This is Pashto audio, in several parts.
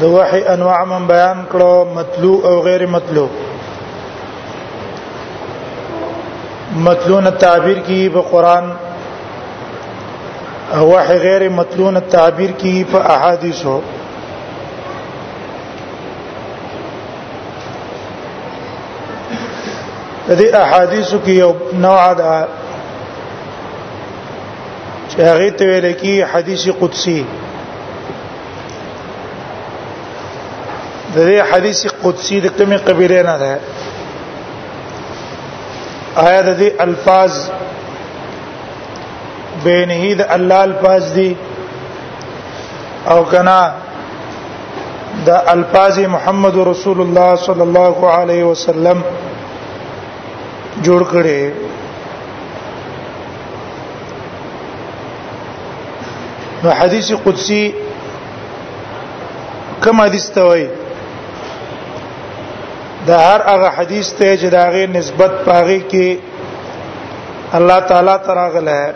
د وحي انواع من بیان کړو مطلوع او غیر مطلوع مطلوع تعبیر کی په قران او وحي غیر مطلوع تعبیر کی په احادیثو د دې احادیثو کې یو نوع ده چې هغه ته ویل کی حدیث قدسی د دې حدیث قدسی د کومې قبیله نه ده آیا د دې الفاظ بینه د الله الفاظ دي او کنا د الفاظ محمد رسول الله صلی الله علیه وسلم جوړ کړي نو حدیث قدسی کوم حدیث ته وایي دا هر هغه حدیث ته چې دا غي نسبت پاغي کې الله تعالی تراغله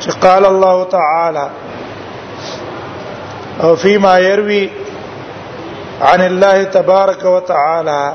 چې قال الله تعالی او فيما يروي عن الله تبارك وتعالى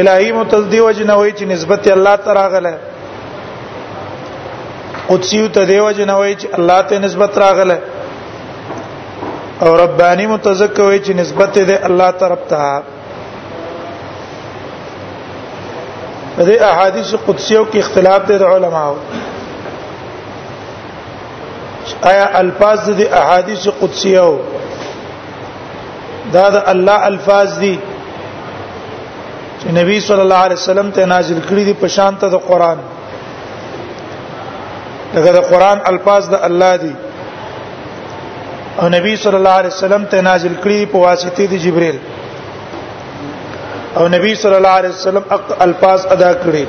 الہی متذدی وجنوي چې نسبت الله تعالی غله قدسی ته دی وجنوي چې الله ته نسبت راغله او ربانی متذکر وي چې نسبت دی الله طرف ته دې احادیث قدسیو کې اختلاف دي د علماو آیا الفاظ دي احادیث قدسیو دا د الله الفاظ دي چې نبی صلی الله علیه وسلم ته نازل کړي دي په شان ته د قران دغه د قران الفاظ د الله دي او نبی صلی الله علیه وسلم ته نازل کړي په واسطه د جبرئیل او نبی صلی الله علیه وسلم الفاظ ادا کړي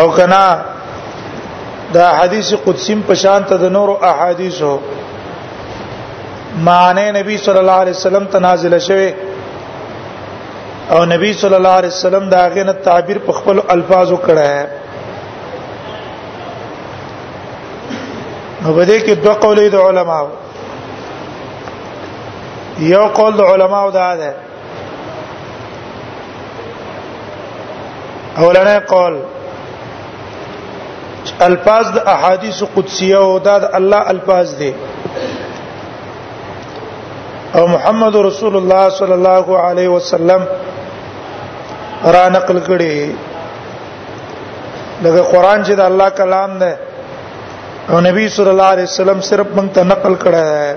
او کنا دا حدیث قدسی په شان ته د نورو احادیثو معنی نبی صلی الله علیه وسلم تنازل شوه او نبی صلی الله علیه وسلم دا غنه تعبیر په خپل الفاظو کړه ہے نو بده کې دوه قولې د علماو یو قول د علماو دا ده اولنې قول الفاظ د احادیث قدسیه او د الله الفاظ دي او محمد رسول الله صلی الله علیه وسلم را نقل کړي دغه قران چې د الله کلام دی او نبی صلی الله علیه وسلم صرف موږ ته نقل کړه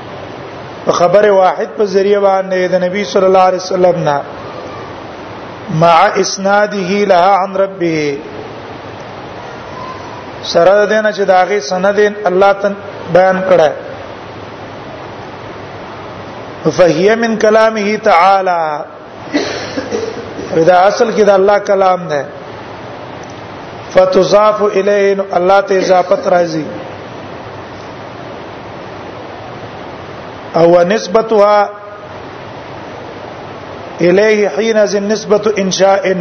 په خبره واحد په ذریعہ باندې د نبی صلی الله علیه وسلم نه مع اسناده لها عن ربه سره د دینه چې داغه سند الله تن بیان کړه فهي من كلامه تعالى دا اصل کې دا الله کلام نه فتضاف الیه الله ته اضافت راځي او نسبتها الیه حين ذ نسبه انشاء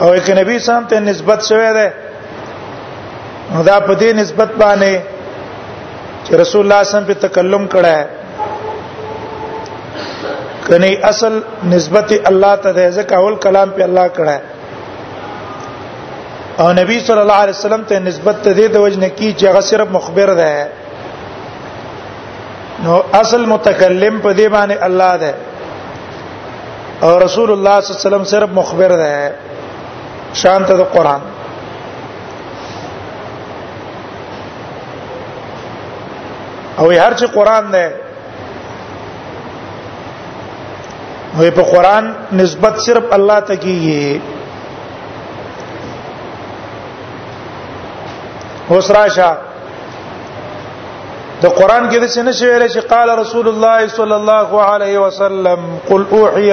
او یک نبی سم ته نسبت شوه ده نو دا په دې نسبت باندې چې رسول الله صلی الله علیه وسلم په تکلم کړه کني اصل نسبت الله ته ده ځکه اول کلام په الله کړه او نبی صلی الله علیه وسلم ته نسبت ته دې د وجنه کی چې هغه صرف مخبر ده نو اصل متکلم په دې باندې الله ده او رسول الله صلی الله علیه وسلم صرف مخبر ده شان ته د قران او هر چې قران دی وې په قران نسبت صرف الله ته کیږي اوس راشه د قران کې د څه نشي ویل چې قال رسول الله صلی الله علیه وسلم قل اوحي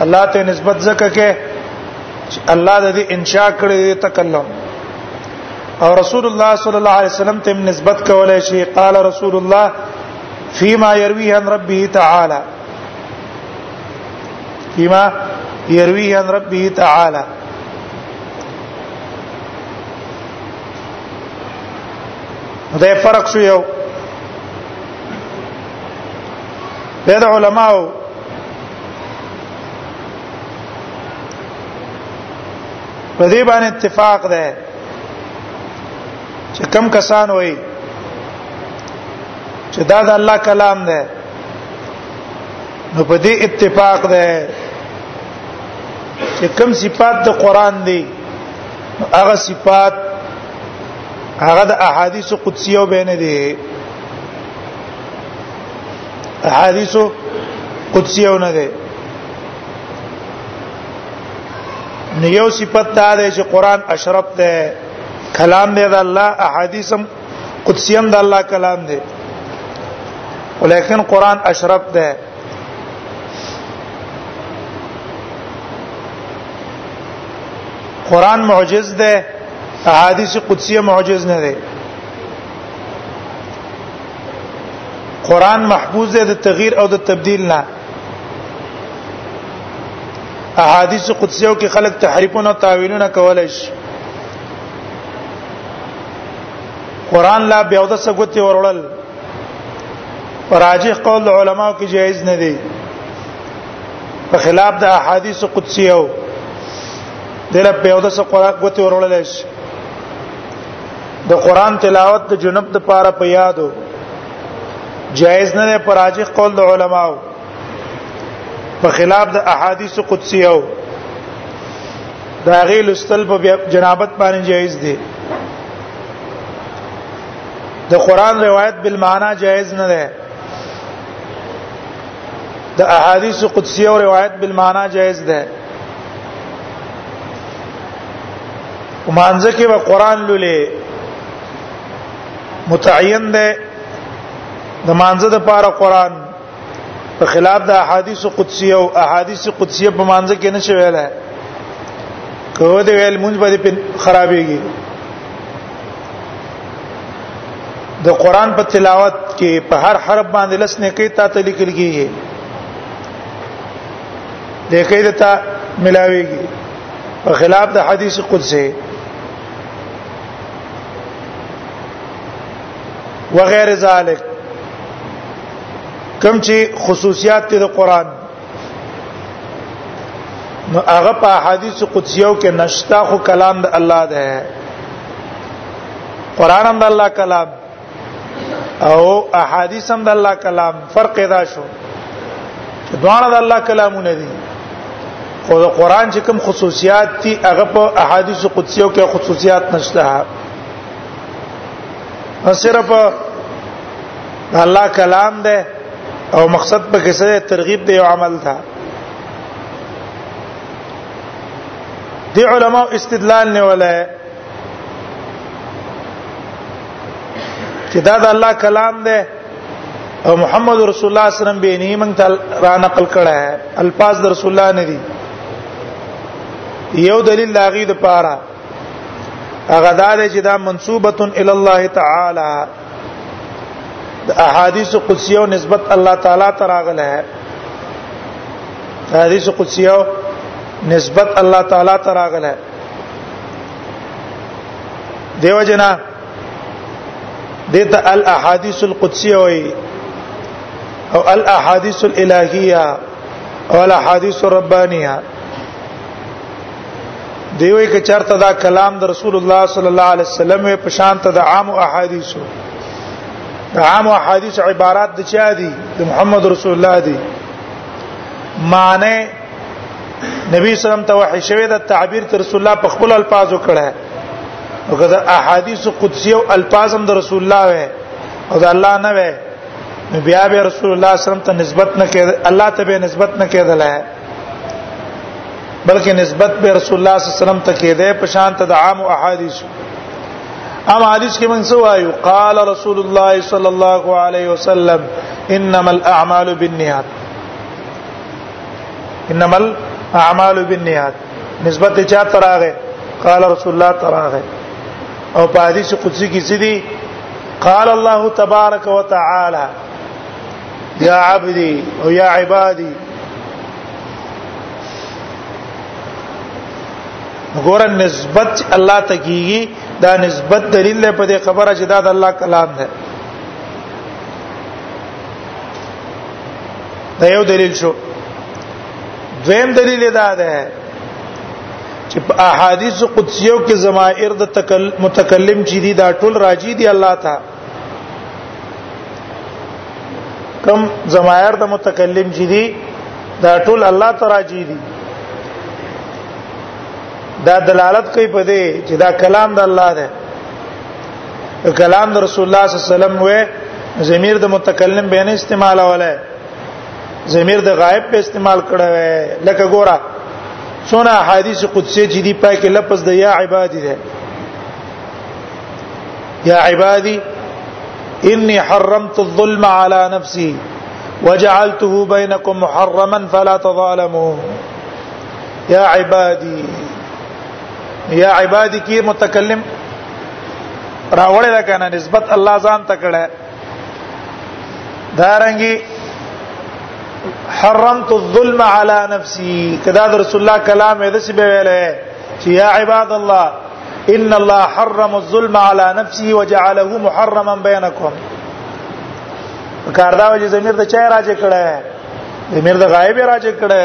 الله ته نسبت زکه کې چې الله د دې انشاء کړی دی تکلم او رسول الله صلی الله علیه وسلم ته نسبت کولای شي قال رسول الله فيما يرويه عن ربه تعالى فيما يرويه عن ربه تعالى دا فرق شو یو د علماو په دې باندې اتفاق ده چې کم کسان وایي چې دا د الله کلام ده نو په دې اتفاق ده چې کم صفات د قران دي هغه صفات هغه د احادیث قدسیه وبینه دي احادیث قدسی او نه ده نو یو صفت دا ده چې قران اشرف ده کلام دی د الله احادیث هم قدسی هم د الله کلام دی ولیکن قران اشرف ده قران معجز ده احادیث قدسیه معجز نه ده قران محفوظ دی د تغییر او د تبديل نه احادیث قدسیو کې خلک تحریفونه او تاویلونه کولای شي قران لا بیا د سګوتې ورړل راجح قول علماء کې جایز نه دی په خلاف د احادیث قدسیو دله بیا د سګوتې ورړل شي د قران تلاوت د جنب د پاره په یادو جائز نه ده پر راجح قول د علماو په خلاف د احادیث قدسیو دا غي لستل په جنابت باندې جایز دي د قران روایت بالمعنا جایز نه ده د احادیث قدسیه او روایت بالمعنا جایز ده په مانځ کې به قران لولې متعین ده د مانځ د پاره قران په خلاف د احادیث قدسیه او احادیث قدسیه په مانځ کې نشي ویلای کوه دی ویل مونږ به خرابېږي د قران په تلاوت کې په هر حرف باندې لس نه کې تا ته لیکل کیږي د کې د تا ملاويږي په خلاف د حدیث قدسی وغیر ذالک کم چې خصوصیات دي د قران نو هغه په حدیث قدسیو کې نشتا خو کلام د الله ده قران هم د الله کلام او احادیث هم د الله کلام فرق ادا شو دوانه د الله کلامونه دي او د قران چې کوم خصوصیات دي هغه په احادیث قدسیو کې خصوصیات نشته صرف الله کلام ده او مقصد په کې سره ترغیب دی او عمل تھا دی علماء استدلال نه ولا چې دا د الله کلام دی او محمد رسول الله صلی الله علیه وسلم به نه مونږ ته را نقل کړه ہے الفاظ د رسول الله نه دي یو دلیل لاغي د پاره هغه دا دی چې دا منسوبه الی الله تعالی د احادیث قدسیه نسبت الله تعالی ته راغله ہے حدیث قدسیه نسبت الله تعالی ته راغله دیو جنا دته الاحاديث القدسيه وي او الاحاديث الالهيه او الاحاديث الربانيه دیوې کې چرته دا کلام د رسول الله صلی الله علیه وسلم په شان ته د عام احادیثو د عام احادیث عبارات د چا دي د محمد رسول الله دي معنی نبی سلام ته وحی شوی دا تعبیر تر رسول الله په خپل الفاظو کړه او کدا احادیث قدسیه او الفاظ هم د رسول الله وې او دا الله نه وې بیا به رسول الله صلی الله علیه وسلم ته نسبت نه کېده الله ته به نسبت نه کېدل بلکې نسبت به رسول الله صلی الله علیه وسلم ته کېده په شان ته د عام احادیث ام حدیث کې من سو آیو قال رسول الله صلی الله علیه وسلم انما الاعمال بالنیات انما الاعمال بالنیات نسبت چا تراغه قال رسول الله تراغه او په حدیث قدسی کې سړي قال الله تبارک وتعالى يا عبدي او يا عبادي ګور نسبت الله ته کیږي دا نسبت دلیل په دې خبره چې دا د الله کلام دی دا یو دلیل شو دویم دلیل دا ده چې په احادیث قدسیو کې ضمائر د متکلم چې دي دا ټول راجی دي الله ته کم ضمائر د متکلم چې دي دا ټول الله ته راجی دي دا دلالت کوي په دې چې دا کلام د الله دی کلام د رسول الله صلی الله علیه وسلم وې ضمیر د متکلم به نه استعمال ولا ضمیر د غائب په استعمال کړه وې لکه ګوره څونه حدیث قدسی چې دی پاکه لفظ د یا عبادی ده یا عبادی انی حرمت الظلم علی نفسی وجعلته بينكم محرما فلا تظالموا يا عبادي یا عبادی کی متکلم راوړل کنه نسبت الله ځان ته کړه دارنګي حرمت الظلم على نفسي کدا در رسول الله کلام دې څه به ویلې چې یا عباد الله ان الله حرم الظلم على نفسه وجعله محرما بينكم کاردا وجه زمير د چا راځي کړه زمير د غایب راځي کړه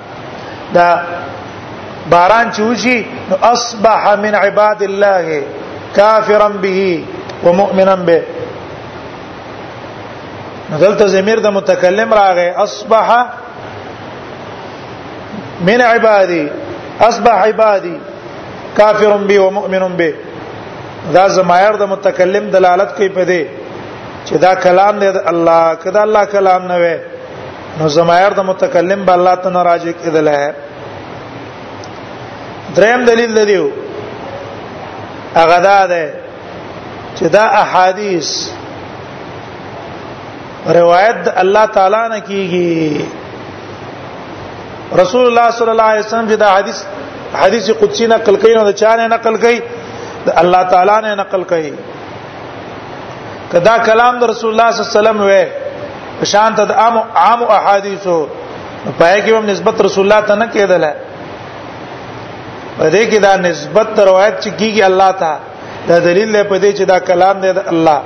دا باران چوشي نو اصبح من عباد الله کافرا به ومؤمنا به دلته زمير د متکلم راغی اصبح من عبادي اصبح عبادي کافر به ومؤمن به دا زمایر د متکلم دلالت کوي په دې چې دا کلام دی الله کدا الله کلام نه وي نو زمایر د متکلم به الله تعالی راجع کېدل دریم دلیل دیو هغه دا ده چې دا احادیث روایت الله تعالی نه کیږي رسول الله صلی الله علیه وسلم چې دا حدیث حدیث قدسی نقل کین او چا نه نقل کین الله تعالی نه نقل کین کدا کلام د رسول الله صلی الله علیه وسلم وې شان ته عام عام احادیثو پای کې هم نسبت رسول الله ته نه کېدل په دې کې دا نسبت تر روایت چې کیږي الله ته دا دلیل دی په دې چې دا کلام دی د الله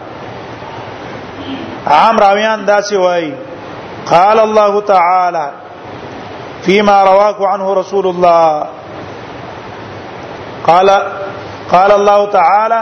عام راویان دا سی وای قال الله تعالی فيما رواه عنه رسول الله قال قال الله تعالى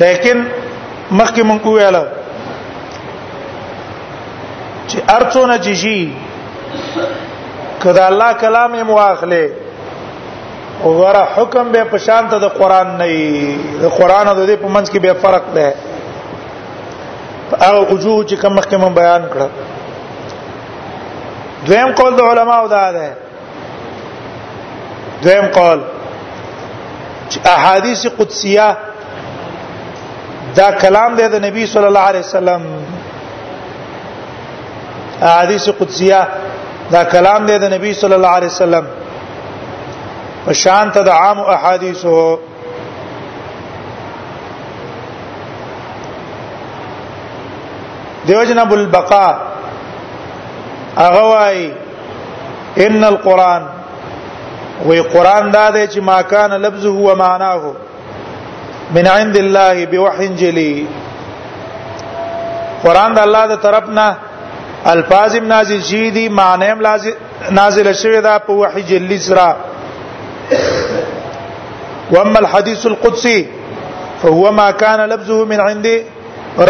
لیکن مخکې مونږ ویل چې ارڅونه چې شي کله الله کلام یې مواخله او ور حکم به پشان ته د قران نه د قران د دې په منځ کې به فرق ده هغه وجوه چې کوم مخکې مون بیان کړ دویم قول د علماو دا ده دویم قول چې احادیث قدسیه دا کلام دی د نبی صلی الله علیه وسلم احادیث قدسیه دا کلام دی د نبی صلی الله علیه وسلم په شان ته د عام احادیثو دیو جناب البقاء هغه وايي ان القران وی قران دا دی چې ما کان لفظه و معناه من عند الله بوحي جلی قران د الله د طرف نه الفاظ نازل شي دي معنی هم نازل شوی دا په وحي جلی سره واما الحديث القدسي فهو ما كان لفظه من عند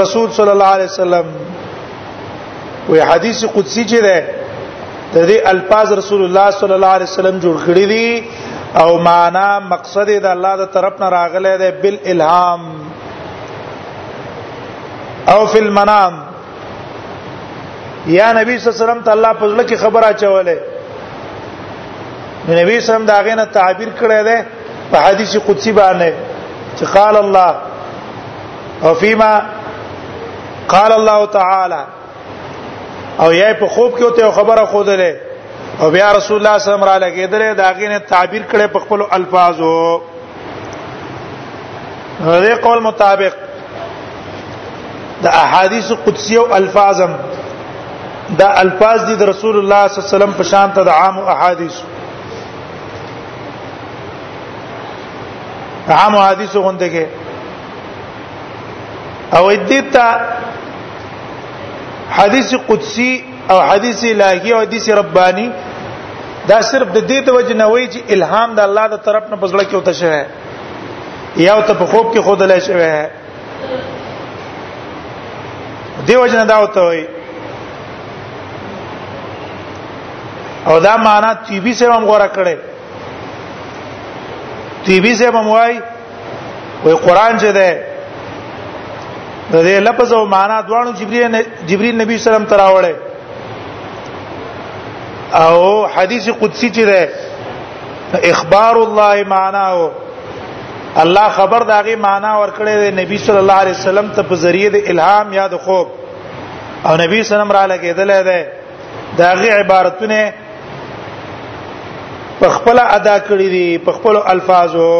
رسول صلی الله علیه وسلم وی حدیث قدسی چې ده د دې الفاظ رسول الله صلی الله علیه وسلم جوړ کړی دي او معنا مقصد د الله د طرف نه راغلی دی بل الهام او فی المنام یا نبی صلی الله علیه وسلم ته الله په ځل کې خبره چولې نبی سم دا غینه تعبیر کړی دی په حدیث قدسی باندې چې قال الله او فيما قال الله تعالی او یې په خوب کې ته خبره خو ده او بیا رسول الله صلی الله علیه وسلم را لګیدل دا غینه تعبیر کړي په خپل الفاظو هغه قول مطابق د احادیث قدسیه او الفاظم دا الفاظ دي د رسول الله صلی الله علیه وسلم په شان ته د عام احادیث عام احادیث غونډه کې او ادیتا حدیث قدسی او حدیث الهی او حدیث ربانی دا صرف د دې د وجه نه وایي چې الهام د الله د طرف نه پزړه کې وته شوی یا ته په خوب کې خود لای شوی دی وجه نه دا وته وایي او دا معنا تی بي سره هم غوړه کړي تی بي سره هم وایي وي قران چې ده د دې لفظ او معنا دواړو جبريل جبريل نبی صلی الله علیه وسلم تراوړې او حدیث قدسی چې ده اخبار الله معنا او الله خبر داغه معنا ورکړې ده نبی صلی الله علیه وسلم ته په ذریعه د الهام یا د خوب او نبی صلی الله علیه وسلم را لګېدل ده داغه عبارتونه په خپل ادا کړی دي په خپل الفاظو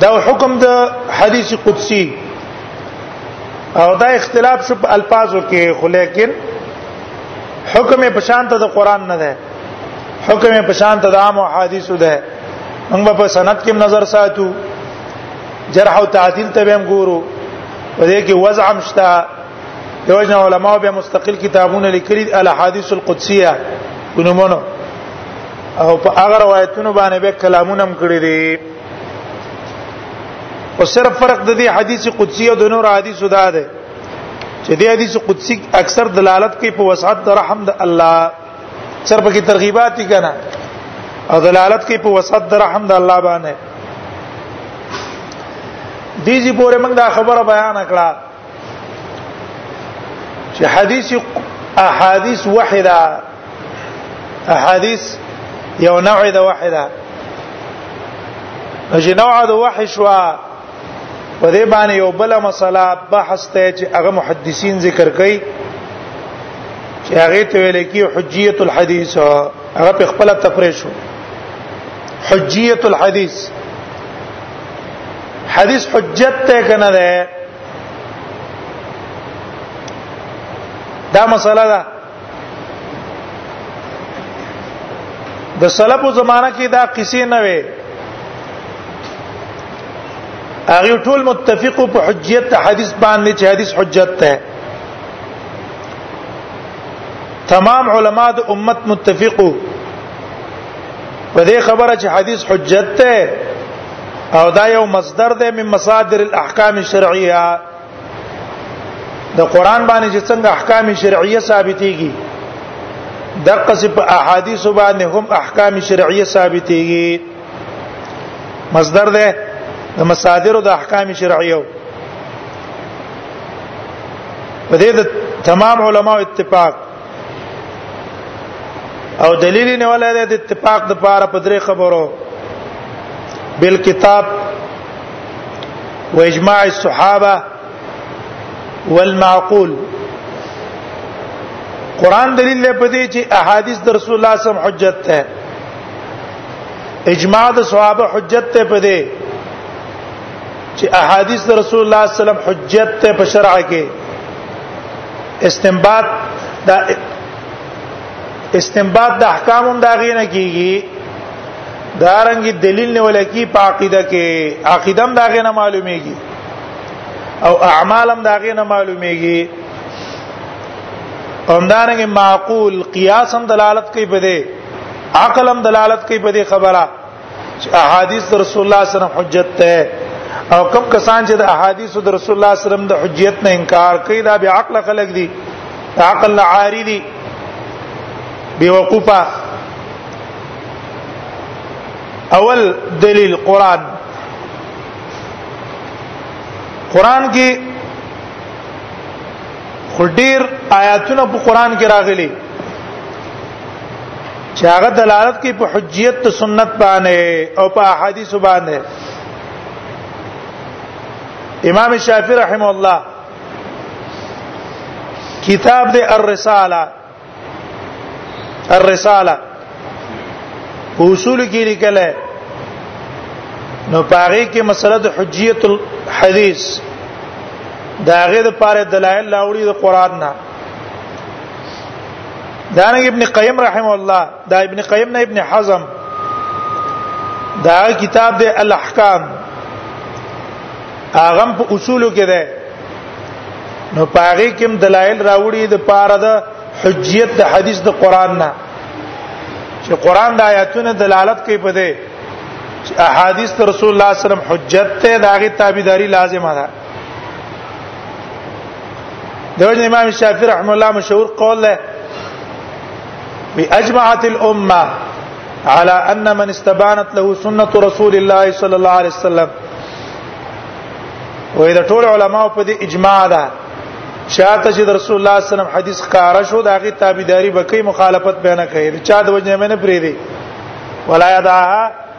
دا حکم د حدیث قدسی او دا اختلاف شو په الفاظو کې خو لیکن حکم په شان ته د قران نه ده حکم په شان ته د عام حدیثو ده موږ په سند کې نظر ساتو جرح او تعدیل ته هم ګورو په دې کې وضع مشتا یوجن علماء به مستقل کتابونه لیکلي الاحاديث القدسيه بنمونو او په هغه روایتونو باندې به کلامونه هم کړی دي او صرف فرق د دې حدیث قدسی او د نور حدیثو دا ده چې دې حدیث قدسی اکثر دلالت کوي په وسعت رحم د الله سر پکې ترغیبات دي کنه او دلالت کوي په وسط در رحم د الله باندې دیږي پورې موږ دا خبره بیان کړه چې حدیث احادیث وحده احادیث یو نوع ده وحده چې نوع ده وحش وا په دې باندې یو بل مسله بحث ته چې هغه محدثین ذکر کوي چې هغه ته ویل کی حجیت الحدیث هغه په خپل تفریح شو حجیت الحدیث حدیث حجت ته کنه ده دا مسله ده د سلفو زمانہ کې دا قصې نه وي هغه ټول متفق په حجیت حدیث باندې چې حدیث حجت ده تمام علما د امت متفقو په دې خبره چې حدیث حجت ده او دا یو مصدر ده من مصادر الاحکام الشرعیه د قران باندې چې څنګه احکام شرعیه ثابتېږي د قصې په احادیث باندې هم احکام شرعیه ثابتېږي مصدر ده د مصادر د احکام شرعیه په دې د تمام علماو اتفاق او دلیل نه ولر د اتفاق د پاره په درې خبرو بل کتاب و اجماع الصحابه والمعقول قران دلیل نه پدې چې احادیث د رسول الله صم حجت ده اجماع د صحابه حجت ته پدې چې احادیث د رسول الله صلی الله علیه وسلم حجت ته په شرع کې استنباط دا استنباط د احکام هم دا غینه کیږي دارنګ دلیل نه ولکی په عقیده کې عقیدم دا غینه معلومیږي او اعمالم دا غینه معلومیږي همدارنګ معقول قیاس هم دلالت کوي په دې عقل هم دلالت کوي په دې خبره چې احادیث رسول الله صلی الله علیه وسلم حجت ده او کوم کسان چې د احادیث رسول الله صلی الله علیه وسلم د حجیت نه انکار کوي دا به عقل خلق دي عقل عاری دي بیوقوفه اول دلیل قران قران کې خډیر آیاتونه په قران کې راغلي چې هغه دلالت کوي په حجیت د سنت باندې او په احادیث باندې امام شافعی رحم الله کتاب د الرساله الرساله اصول کې لیکل نو پاره کې مسله د حجیت الحدیث دا غیر پاره دلایل لاوړي د قران نه دا نه ابن قیم رحم الله دا ابن قیم نه ابن حزم دا کتاب د الاحکام اغم په اصولو کې ده نو پاره کوم دلایل راوړي د پاره د حجیت د حدیث د قران نه چې قران د آیاتونو دلالت کوي په دې احادیث رسول الله صلی الله علیه وسلم حجت ته داغه تابعداري لازمه ده دغه امام شافعي رحم الله مشهور قول له باجمعت الامه على ان من استبانت له سنه رسول الله صلى الله عليه وسلم وې دا ټول علما په دې اجماع ده شاته چې رسول الله صلی الله علیه وسلم حدیث ښکارا شو دا غي تابعداري بکې مخالفت به نه کوي چا د وجه مې نه پری دي ولا یدعها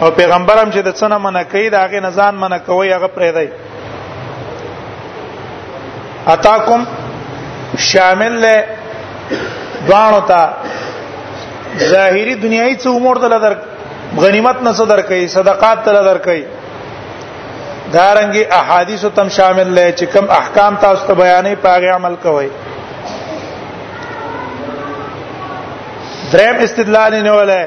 او پیغمبرم چې د څنګه منع کوي دا غي نزان منع کوي هغه پرې دی اتاکم شامل له دوانو ته ظاهری دنیایي څه امور ته لدر غنیمت نه څه درکې صدقات ته لدر کوي دارنګي احادیث تم شامل لې چې کوم احکام تاسو ته بیانې پاغه عمل کوئ دریم استدلال نه ولای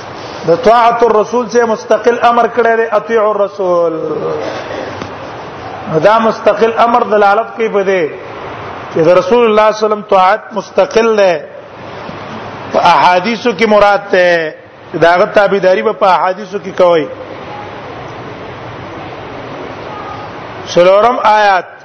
د طاعت الرسول چې مستقل امر کړی دی اطیع الرسول دا مستقل امر دلالت کوي په دې چې د رسول الله صلی الله علیه وسلم طاعت مستقل ده په احادیثو کې مراد ده داغه تابعداري په احادیثو کې کوي سلورم آیات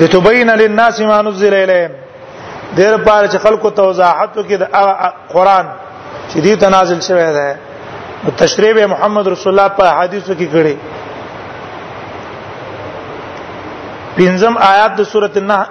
لتبین للناس ما نزل الیهم دیر پار چې خلکو ته وضاحت وکړي د قران چې دې تنازل شوی دی نو تشریح به محمد رسول الله په حدیثو کې کړي پنځم آیات د سورته النحل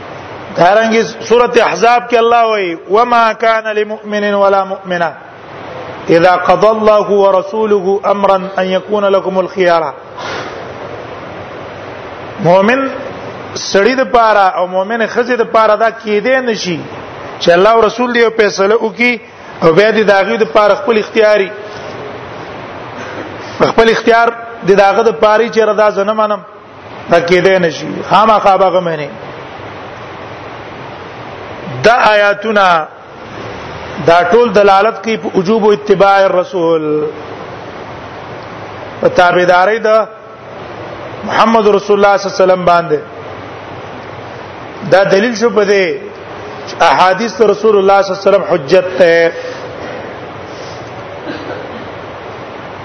دارنګه سوره احزاب کې الله وایي وما كان لمؤمن ولا مؤمنه اذا قضى الله ورسوله امرا ان يكون لكم الخيار مؤمن سړی د پاره او مؤمن خزه د پاره دا کېدې نشي چې الله او رسول دی فیصله وکي او بیا دې داغه د پاره خپل اختیاري خپل اختیار د داغه د پاره چې رضا زنه منم پکې دې نشي خامخا به منی دا آیاتونه دا ټول دلالت کوي په وجوب او اتباع الرسول په تابعداري د محمد رسول الله صلی الله علیه وسلم باندې دا دلیل شو په دې احادیث رسول الله صلی الله علیه وسلم حجت ته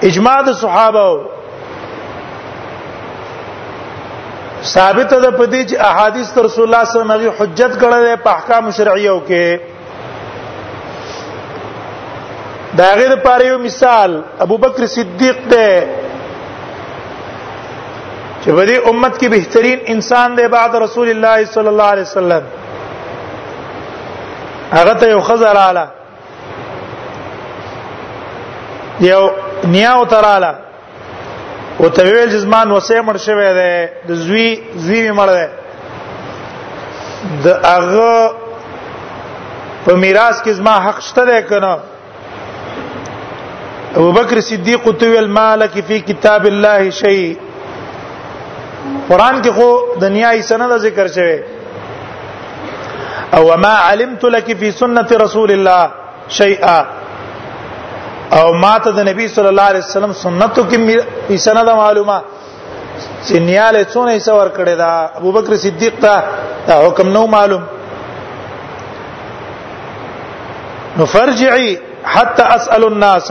اجماع د صحابه ثابت ده په دې چې احادیث رسول الله صلی الله علیه وسلم حجت کړل په احکام شرعیو کې دا غیر پاره یو مثال ابوبکر صدیق ته چې په دې امت کې بهترین انسان دی بعد رسول الله صلی الله علیه وسلم هغه ته یو خزر اعلی یو نیاو تراله او ته ویل چې زمان وسه مړ شوی دی د زوی زوی می مړ دی د هغه په میراث کې زما حق شته ده کنه ابو بکر صدیق تو ویل مالک فی کتاب الله شیء قران کې خو د نیا حصہ نه ذکر شوی او ما علمت لك في سنه رسول الله شيئا او ما ته د نبی صلی الله علیه وسلم سنتو کې حصہ نه معلومه چې نیاله څونه حصہ ور کړی دا ابوبکر صدیق ته حکم نو معلوم نو فرجعي حتى اسال الناس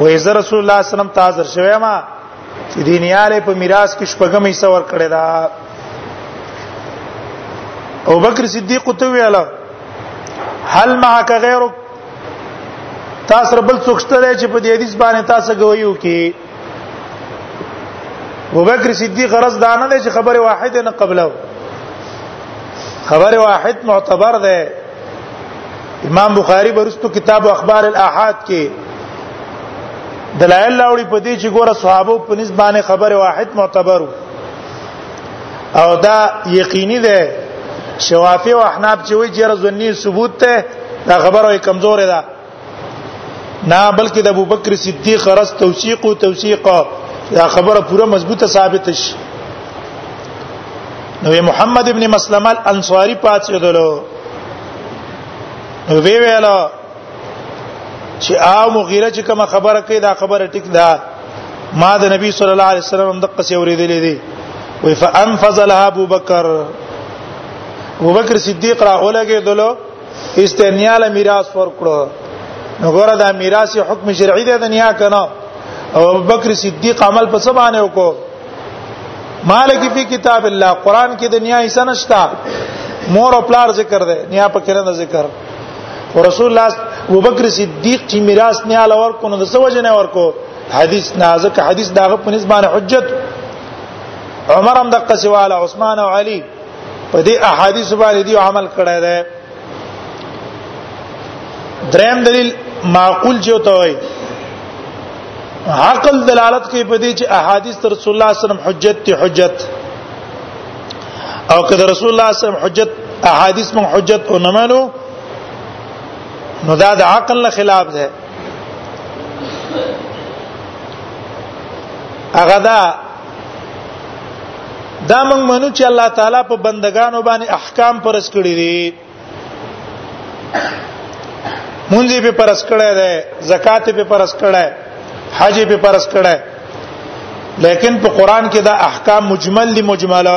و ایز رسول الله صلی الله علیه وسلم تاجر شوی ما چې دینیاله په میراث کې شپږم حصہ ور کړی دا او بکر صدیق ته ویل هل معك غیرک تاسو ربل څوکشته دی چې په دې حدیث باندې تاسو غوي وکي ابوبکر صدیق غرض دانه دی چې خبره واحده نه قبله خبره واحد معتبر ده امام بخاری برستو کتاب اخبار الاحاد کې دلایل لاوړي په دې چې ګوره صحابه په نسبانه خبره واحد معتبرو او دا یقیني ده شوافی او احناف چې وایي چې رزنی ثبوت ته دا خبره کمزور ده نه بلکې د ابوبکر صدیق رس توثیق او توثیق دا خبره پوره مضبوطه ثابت شي نو محمد ابن مسلمه الانصاری پاتې دلو نو وی ویلا چې آو مغیره چې کوم خبره کوي دا خبره ټیک ده ما د نبی صلی الله علیه وسلم د قصې اورېدلې دي وی فانفذ لها ابو بکر ابو بکر صدیق را اولګه دلو استنیاله میراث ورکړو نو ګوره دا میراث حکم شرعي دی د نیا کنه او بکر صدیق عمل په سبا نه وکړو مالک فی کتاب الله قران کې د نیا ایسه نشتا مور او پلار ذکر دی نیا په کړه نه ذکر رسول الله ابوبکر صدیق چې میراث نه اله ورکو نو د څه وجه نه ورکو حدیث نازک حدیث داغه په نسبانه حجت عمر هم د قصواله عثمان او علی په دې احادیث باندې دی عمل کړی دی دریم دلیل معقول جو ته وایي عقل دلالت کوي په دې چې احادیث تر رسول الله صلی الله علیه وسلم حجت ته حجت او که رسول الله صلی الله علیه وسلم حجت احادیث من حجت او نمانو نو دا د عقل نه خلاف ده هغه دا دا موږ منو چې الله تعالی په بندگانو باندې احکام پرس کړی دي مونږ به پرس کړی دی زکات به پرس کړی حج به پرس کړی لیکن په قران کې دا احکام مجمل دي مجمله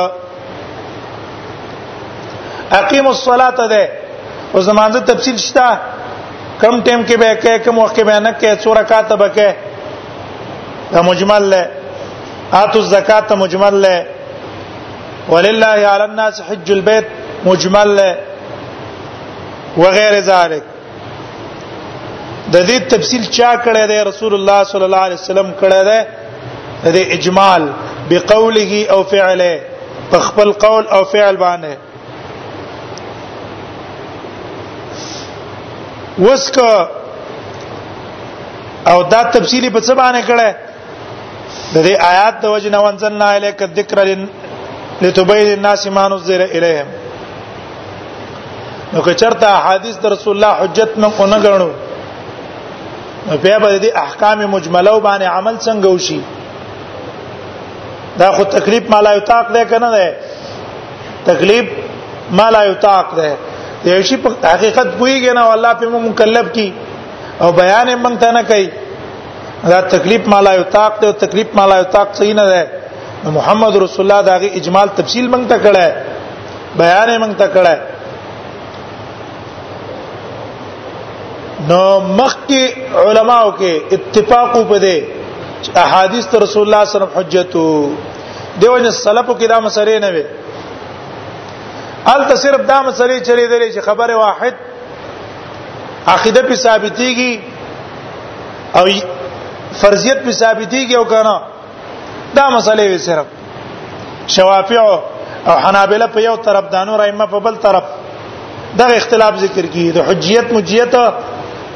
اقیم الصلاه ده او زمانه تفصیل شته کم ټیم کې به کې کم وخت کې به نه کې څو رکعات به کې دا مجمل له اتو الزکات ته مجمل له ولله علی الناس حج البيت مجمل له وغیر ذلک د دې تفصیل چا کړی دی رسول الله صلی الله علیه وسلم کړی دی د اجمال بقوله او فعله په خپل قول او فعل باندې وسک او دا تفصیلی په څه باندې کړه د دې آیات د وجه نه وانزلنا الیک الذکر لتبین الناس ما نزل الیهم نو که چرته حدیث در رسول الله حجت نه کو نه غنو بیا به دې احکام مجمله باندې عمل څنګه وشي دا خو تکلیف مالایو طاق ده کنه ده تکلیف ما لا یطاق ده یو شی په حقیقت پویږي نه الله په مکلف کی او بیان یې مونږ ته نه کوي دا تکلیف ما لا یطاق ده تکلیف ما لا یطاق صحیح نه ده محمد رسول الله داغه اجمال تفصیل مونږ ته کړه بیان یې مونږ ته کړه نو مخ کې علماو کې اتفاق په دې احادیث رسول الله صلی الله علیه وسلم حجت دیو جن سلفو کې دا مسلې نه وي الته صرف دا مسلې چلی دی چې خبره واحد عقیده په ثابتېږي او فرضیت په ثابتېږي او کنه دا مسلې وي صرف شوافع او حنابلة په یو طرف دانو رایمه په بل طرف دا اختلاف ذکر کیږي د حجیت مجیت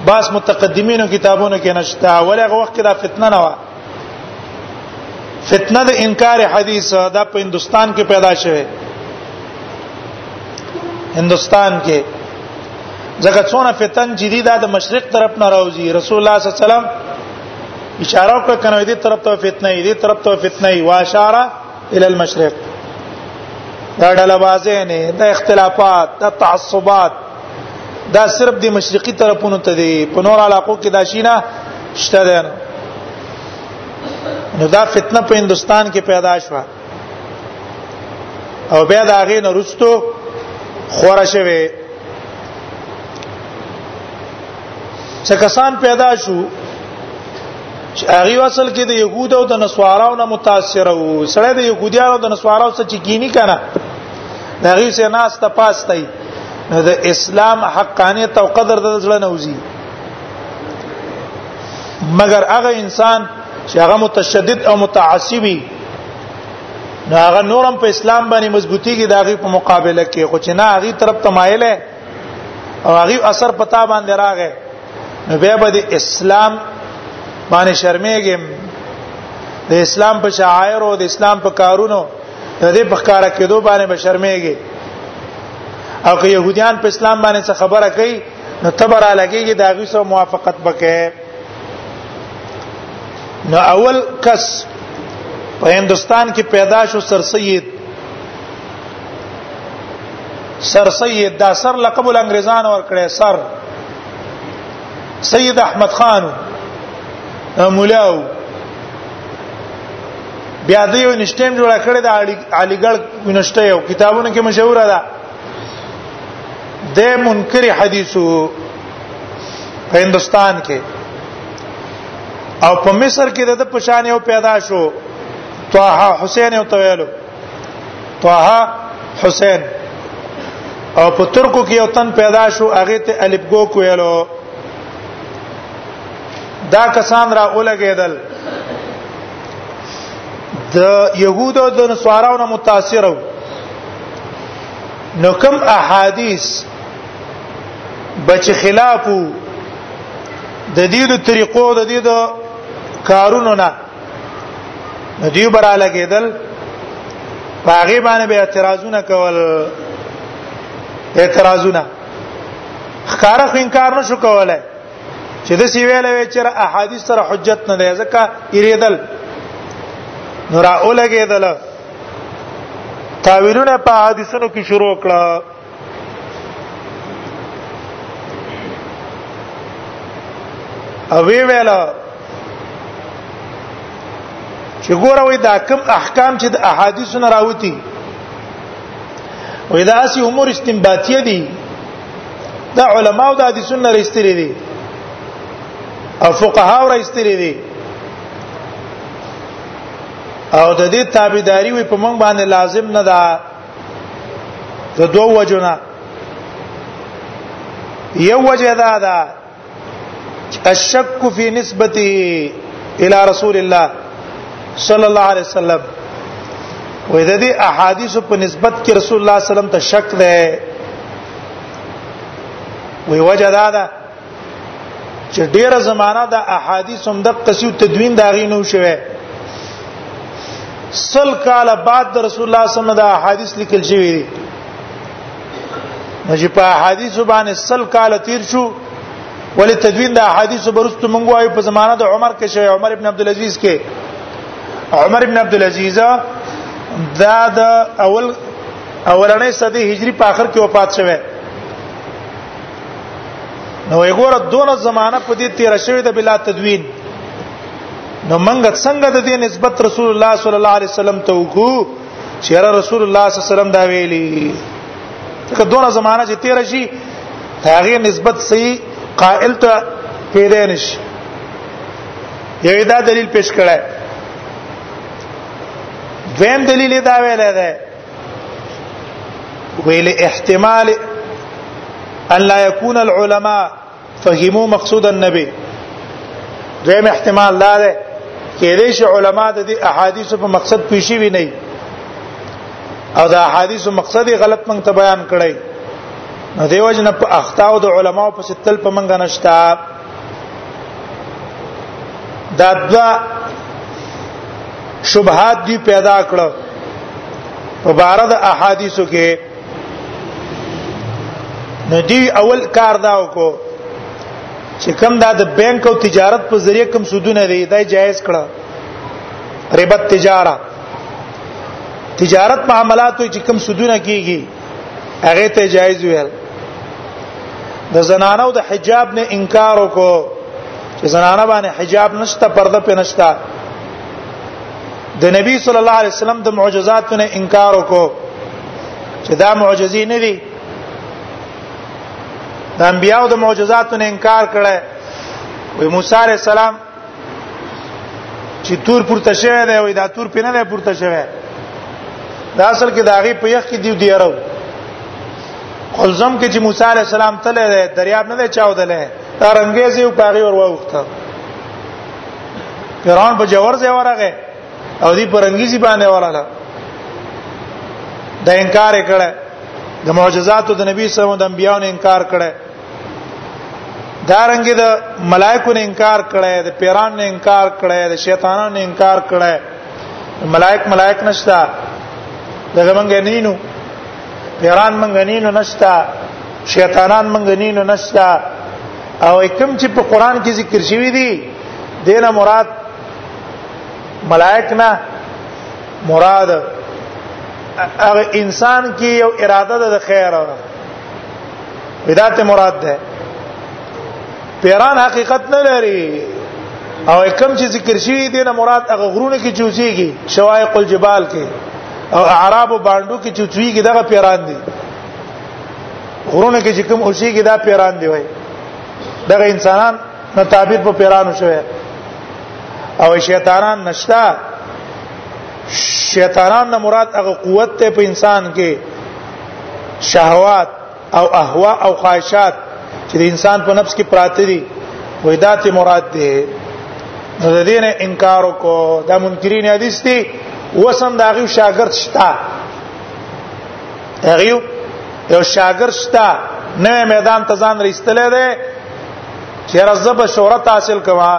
باس متقدمینو کتابونو کې نشته ولې هغه وخت کې دا فتنه نه و فتنه د انکار حدیث دا په هندستان کې پیدا شوه هندستان کې ځکه څونه فتن جديده د مشرق طرف نه راوځي رسول الله صلی الله علیه وسلم اشاره وکړه کنه دې طرف ته فتنه دې طرف ته فتنه واشاره ال المشرق دا ډله بازه نه د اختلافات د تعصبات دا صرف د مشرقي طرفونو ته دی په نور علاقو کې دا شینه شته ده نو دا فتنه په هندستان کې پیدا شوه او بیا دا غي نه رستو خورا شوه څه کسان پیدا شو چې هغه اصل کې د يهودو او د نصاراو نه متاثر وو سره د يهوديانو او د نصاراو څخه چې کینی کنه هغه سه ناس ته پاستای نو د اسلام حقانيت او قدر د ځړه نه وزي مګر هغه انسان چې هغه متشدد او متعصبي نو هغه نورم په اسلام باندې مضبوطی کې داغي په مقابله کې خو چې نه هغه طرف تمایل او هغه اثر پتا باندې راغې نو بیا به د اسلام باندې شرمېږم د اسلام په شعائر او د اسلام په کارونو د دې په کار کېدو باندې به شرمېږي او که يهوديان په اسلام باندې څه خبره کوي نو تبر علاګيږي دا غي سره موافقت وکړي نو اول کس په هندستان کې پیدا شو سر سید سر سید دا سر لقب الانګریزان ور کړی سر سید احمد خان مولاو بیا د یو نشټیم جوړ کړی د علیګړ نشټه یو کتابونه کې مشهور ده د منکر حدیثو په هندستان کې او په مصر کې د پشان یو پیدا شو طه حسین او تویلو طه حسین او په ترکو کې یو تن پیدا شو هغه ته الف ګو کویلو دا کسان را اولګېدل د يهودو د نصاراو نه متاثر وو نو کوم احادیث بچ خلاف د دې د طریقو د دې د کارونو نه د دیو براله کېدل باغې باندې به اعتراضونه کول اعتراضونه خکاره خو انکار نشو کولای چې د سی ویل وی چې احادیث سره حجت نه دی ځکه یریدل نور اولګېدل تاویلونه په حدیثونو کې شروع کړه او وی ویل چې ګوره وای دا کوم احکام چې د احادیثو نه راوتی وای دا اسی امور استنباطیه دي دا علما او د حدیثو نه راستري دي او فقها او راستري دي او د دې تابعداري وي په موږ باندې لازم نه ده د دوه وجونه یو وجه دا ده الشک فی نسبته الى رسول الله صلی الله علیه وسلم وې د دې احادیث په نسبت کې رسول الله صلی الله علیه وسلم ته شک ده وی وجه دا ده چې ډیره زمانہ د احادیث هم د قصیو تدوین داغي نو شوه سل کال بعد د رسول الله صلی الله علیه وسلم د احادیث لیکل شوی دي چې په احادیث باندې سل کال تیر شو ولې تدوین د احادیث برست مونږ وایو په زمانہ د عمر کې شوی عمر ابن عبد العزيز کې عمر ابن عبد العزيز دا د اول اولنې صدې هجری په اخر کې وفات شوه نو وګوره دونه زمانہ په دې تیر شوی د بلا تدوین نو منګه څنګه د دې نسبت رسول الله صلی الله علیه وسلم ته وکړو چې رسول الله صلی الله علیه وسلم دا ویلي که دونه زمانہ چې تیر شي هغه نسبت سي قائل ته پیدا نشي یو دا دلیل پیش کړه دویم دلیل دا ویل دی ویل احتمال ان لا يكون العلماء فهموا مقصود النبي دویم احتمال دا ده کې دې شي علما د دې احادیث په مقصد پیشي وی نه او دا احادیث مقصد غلط مونږ ته بیان کړی نو دیو جن په اخطاو د علماو په ستل په منګه نشتا دا دوا شبهات دی پیدا کړو په بار د احادیثو کې نو دی اول کار دا وکړو چې کم دا د بانک او تجارت په ذریعہ کم سودونه دی دا جایز کړه ربا تجارت تجارت معاملاتو چې کم سودونه کیږي هغه ته جایز ویل د زنانو د حجاب نه انکار وکړو چې زنانه باندې حجاب نشته پرده په نشته د نبی صلی الله علیه وسلم د معجزاتو نه انکار وکړو چې دا معجزې نه دي د انبیانو د معجزاتو نه انکار کړي وي موسی علیه السلام چې تور پورته شوی دی وای دا تور پینه نه پورته شوی دا اصل کې داغه په یخ کې دی دی راو قلزم کې چې موسی عليه السلام تله دی دریاب نه چاودلې دا رنگیز یو پاغي ور وخته فرعون په جوور ځای ورغه او دی په رنگیزي باندې وراله دا انکار کړه د معجزاتو د نبی صلی الله علیه وسلم د انبیانو انکار کړه دارنګ د دا ملائکو نه انکار کړي د پیران نه انکار کړي د شیطانانو نه انکار کړي ملائک ملائک نشتا دغه مونږ نینو پیران مونږ نینو نشتا شیطانان مونږ نینو نشتا او کوم چې په قران کې ذکر شوی دی دینه مراد ملائک نه مراد هغه انسان کې یو اراده ده د خیر بدعت مراد ده پیران حقیقت نه لري او کم چې ذکر شوی دی نه مراد هغه غرونه کې چوسيږي شوایق الجبال کې او اعراب او باندو کې چوسيږي دغه پیران دي غرونه کې چې کوم اوسيږي دا پیران دی وای دغه انسانان نو تعبیر په پیرانو شوی او شیطانان نشتا شیطانان نه مراد هغه قوت ته په انسان کې شهوات او اهوا او خواهشات چې د انسان په نفس کې پراته دي وې دا ته مراد ده نو د دې نه انکار کو دا منکرین حدیث دي وسم دا غو شاګرد شتا هغه یو شاګرد شتا نه میدان ته ځان رښتلې ده چې رزب شهرت حاصل کوا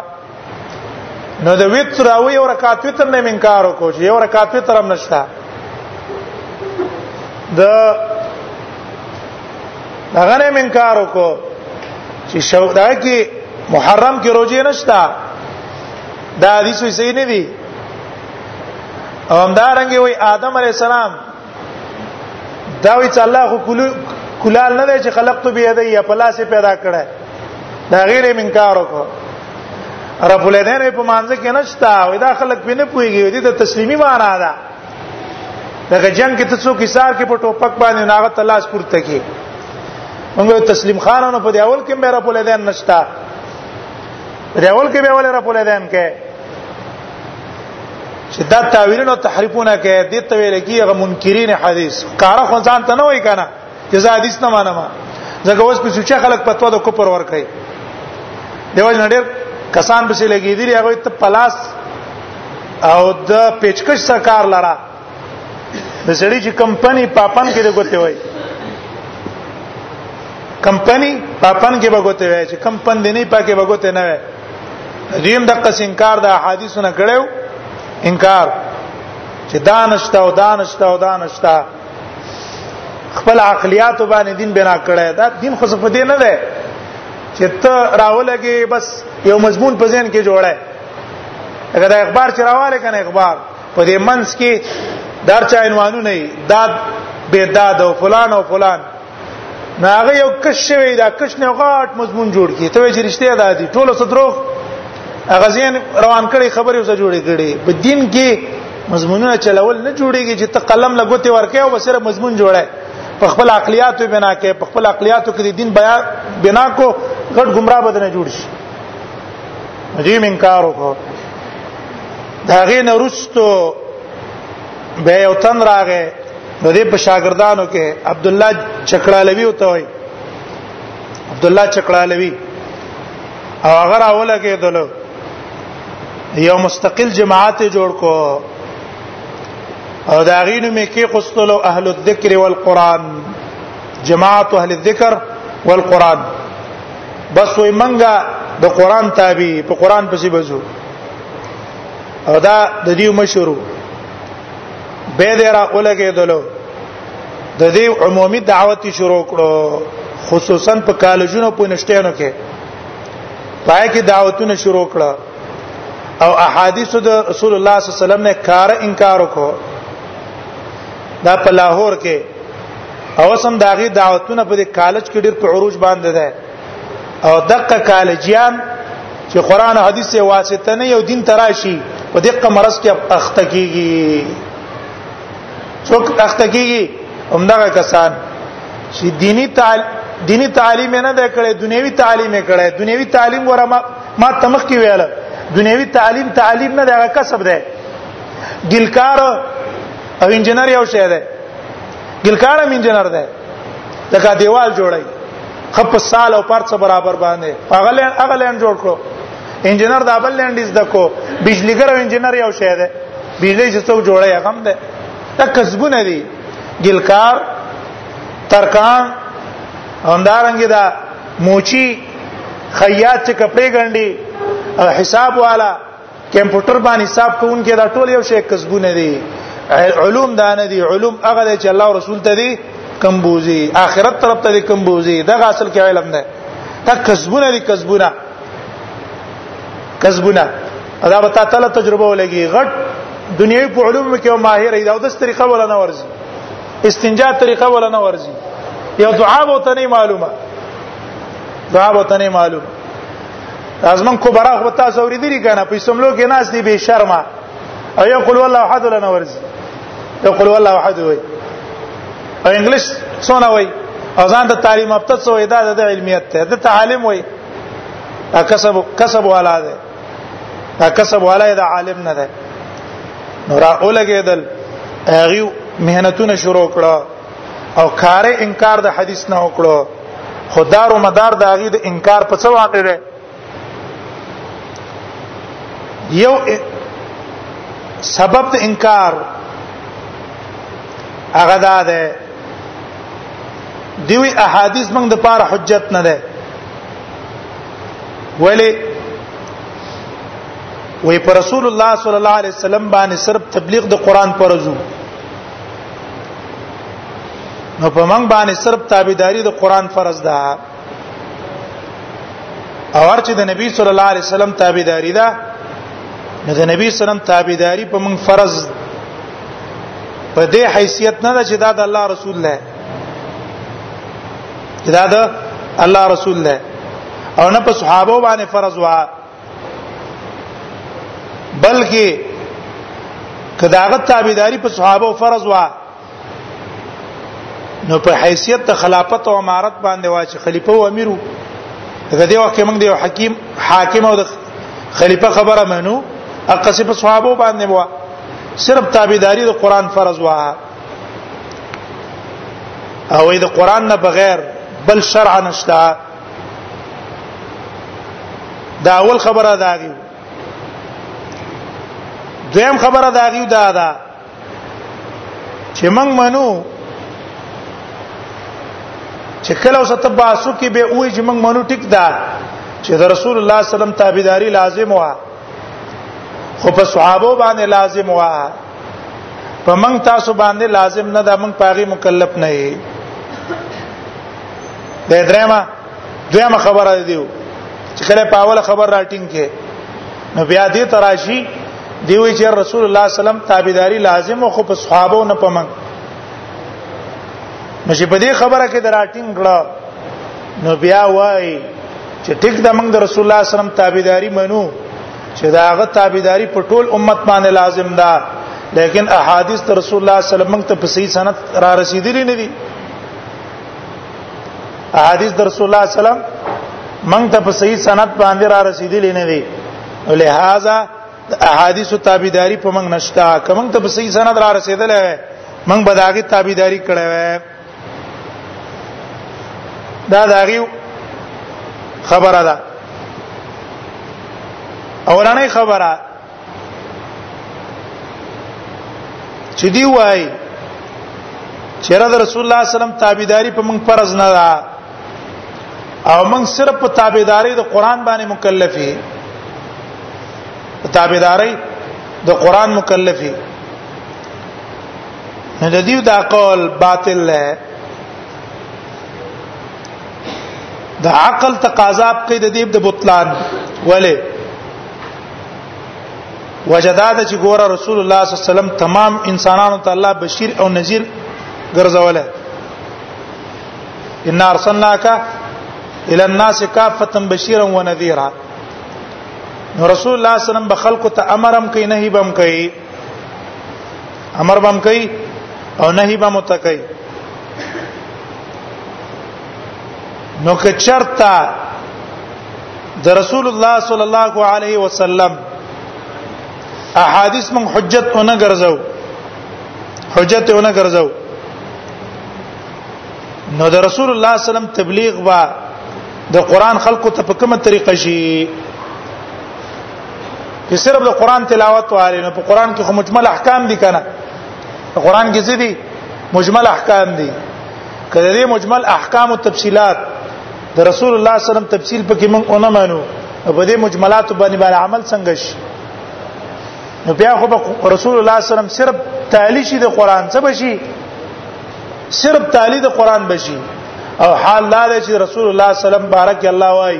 نو د وتر او یو رکعت وتر نه انکار وکړو چې یو رکعت وتر هم نشته د هغه نه انکار وکړو چې شو دا کې محرم کې روزه نشته دا حدیث صحیح نه دی او همدارنګه وی آدم علی السلام دا وی چې الله خو کول کولال نه دی چې خلقت به یدی یا پلاس پیدا کړه دا غیر منکار وکړه رب العالمین په مانځ کې نشتا وې دا خلق په نه پويږي دې ته تسلیمي معنا ده دغه جنگ کې تاسو کې سار کې په ټوپک باندې ناغه تلاش پورته کې موږ تسلیم خانانو په دیول کې مې رب العالمین نشتا په دیول کې به ول رب العالمین کې چې دا تعویلونه او تحریفونه کوي د تویل کې هغه منکرین حدیث کار خو ځان ته نه وای کنه چې زه حدیث نه مانم ځکه اوس په سوچ خلک پتو د کوپر ور کوي دیو جن ډېر کسان به سي لګي دي هغه ته پلاس او د پیچکش سرکار لره د سړي چې کمپنی پاپن کې د ګوتې وای کمپنی پاپن کې بغوته وای چې کمپن دې نه پاکه بغوته نه وای دیم د قص انکار د احادیثو نه کړو انکار چې دانشتا او دانشتا او دانشتا خپل عقلیات باندې دین بنا کړی دا دین خو څه دې نه ده چې ته راولګي بس یو مضمون په ذهن کې جوړه اگر دا اخبار چې راواله کنه اخبار په دې منځ کې درچا عنوانونه داد به داد او فلان او فلان ناغه یو کش شوی دا کش نه غاټ مضمون جوړ کی ته چې رښتیا ده دي ټول صدروغ هغه ځین روان کړي خبرې وسه جوړې کړي په دین کې مضمونونه چلول نه جوړيږي چې ته قلم لګوتې ورکې او بسره مضمون جوړه په خپل عقلیاتو بنا کې په خپل عقلیاتو کې دین بیا بنا کو غټ گمراه بدنه جوړ شي دې من کار وکړو دا غي نرستو به یو تن راغې نو دې په شاګردانو کې عبد الله چکړالوی وته وي عبد الله چکړالوی او هغه راوله کې دلو یو مستقل جماعت جوړ کو او دا غینو می کې قستلو اهل الذکر والقران جماعت اهل الذکر والقران بس وي منګه د قران تابع په قران پسې بزو او دا د دیو مشورو به دې را اولګې دلو د دې عمومي دعوت شروع کړو خصوصا په کالجونو په نشټینو کې پای کې دعوتونه شروع کړه او احادیث د رسول الله صلی الله علیه وسلم نه کار انکار وکړو دا په لاهور کې او سم داغي دعوتونه په کالج کې ډېر په عروج باندې ده او دقه کالجیان چې قران او حديث یې واسطه نه یو دین تراشي په دقه مرز کې اخته کیږي څوک اخته کیږي همدغه کسان چې دینی تعلیم دینی تعلیم نه ده کړې دنیوي تعلیم یې کړې دنیوي تعلیم ور ما ما تمخ کې ویل دنیوي تعلیم تعلیم نه ده کسب ده دلکار او انجنیر یو شی دی ګلکار هم انجنیر دی لکه دیوال جوړي خپ سال او پرڅ برابر باندې هغه لین هغه لین جوړ کړو انجنیر دا بل لین دیز دکو بجلیګر او انجنیر یو شی دی بجلی چې څوک جوړي هغه هم دی دا کسبونه دي ګلکار ترکان همدارنګه دا موچی خیاط چې کپڑے ګنډي حساب والا کمپیوټر باندې حساب کوونکې دا ټول یو شی کسبونه دي علوم دا نه دي علوم هغه چې الله رسول ته دي کم بوزي اخرت طرف ته دي کم بوزي دا اصل کې علم ده دا کسبونه دي کسبونه کسبونه دا به تاسو له تجربه ولګي غټ دنیوي په علوم کې ماهر دی دا د طریقه ولا نه ورزي استنجا طریقه ولا نه ورزي یو دعا به ته نه معلومه دعا به ته نه معلومه ازمن کو برا خو تاسو اوریدلی کنه په سملو کې ناس دی به شرمه او یو قل والله احد لنا ورزي یو قل والله احد وای او انګلیش څونه وای او ځان د تعلیم افته څو ادا د علمیت ته د تعلیم وای کسب کسب والا ده کسب والا ده عالم نه ده نور اولګیدل هغه مهنتونه شروع کړه او کار انکار د حدیث نه وکړو خدار او مدار د هغه د انکار په څه واقع ده یو سبب د انکار هغه دا ده دیوی احادیث موږ د پاره حجت نه ده ولی وی پر رسول الله صلی الله علیه وسلم باندې صرف تبلیغ د قران پرځو نو په موږ باندې صرف تابعداري د قران فرض ده او هر چې د نبی صلی الله علیه وسلم تابعداري ده نو د نبی صلی الله علیه وسلم تابعداري په موږ فرض په دې حیثیت نه ده چې دا د الله رسول نه دا د الله رسول نه او نه په صحابه باندې فرض وه بلکې کداغت تابعداري په صحابه فرض وا نو په حیثیت د خلافت او امارت باندې وا چې خلیفہ او امیرو دغه دی وخت موږ دی حکیم حاکم او د خلیفہ خبره منو اقصی په صحابه باندې وا صرف تابعداري د قران فرض وا او د قران نه بغیر بل شرع نشته دا اول خبره دا دی دویم خبره دا دی دا دا چې موږ منو چې کله اوس ته باسو کې به وې چې موږ منو ټیک دا چې د رسول الله صلی الله علیه وسلم تابعداري لازم وه خو په صحابه باندې لازم وه په موږ تاسو باندې لازم نه ده موږ پاغي مکلف نه یې د درېما دویمه خبره دیو چې کله په اوله خبر راټینګ کې نو بیا دې تراشی دیوی چې رسول الله صلی الله علیه وسلم تابعداري لازم او خو په صحابه نه پمن نو چې په دې خبره کې دراټینګ کړه نو بیا وای چې ټیک د موږ د رسول الله صلی الله علیه وسلم تابعداري منو چې دا هغه تابعداري په ټول امت باندې لازم ده لیکن احادیث رسول الله صلی الله علیه وسلم ته په صحیح سند را رسیدلې نه دي احادیث در رسول الله صلی الله علیه وسلم مونږ ته په صحیح سند باندې را رسیدلې نه دي لہذا احادیث او تابعداري په مونږ نشتا کوم ته په صحیح سند را رسیدلې مونږ بداګي تابعداري کړې وې دا دا غيو خبره ده اولنې خبره چې دی وای چې رسول الله صلی الله علیه وسلم تابعداري په موږ فرض نه ده او موږ صرف په تابعداري د قران باندې مکلف یو تابعداري د قران مکلف یو نه د دې دا قول باطل دی د عقل تقاضا په د دې د بطلان ولی وجداد چې ګوره رسول الله صلی الله علیه وسلم تمام انسانانو ته الله بشیر او نذیر ګرځوله ان ارسلناک الى الناس کافه بشیرا ونذیرا رسول الله صلی الله علیه وسلم بخلق ته امرم کوي نهي بم کوي امر بم کوي او نهي بم متکي نو که چرتا د رسول الله صلی الله علیه وسلم احادیث من حجت اونه ګرځاو حجت اونه ګرځاو نو د رسول الله صلی الله علیه وسلم تبلیغ با د قران خلقو ته په کومه طریقه شي چې صرف د قران تلاوت واره نه په قران کې خو مجمل احکام دي کنه قران کې څه دي مجمل احکام دي کله دې مجمل احکام او تفصيلات د رسول الله صلی الله علیه وسلم تفصیل پکې مونږ اونم انو په دې مجملات باندې باندې عمل څنګه شي نو بیا خو رسول الله صلی الله علیه وسلم صرف تعالی شي د قران څه بشي صرف تعالی د قران بشي او حال لا چې رسول الله صلی الله علیه وسلم بارک الله وای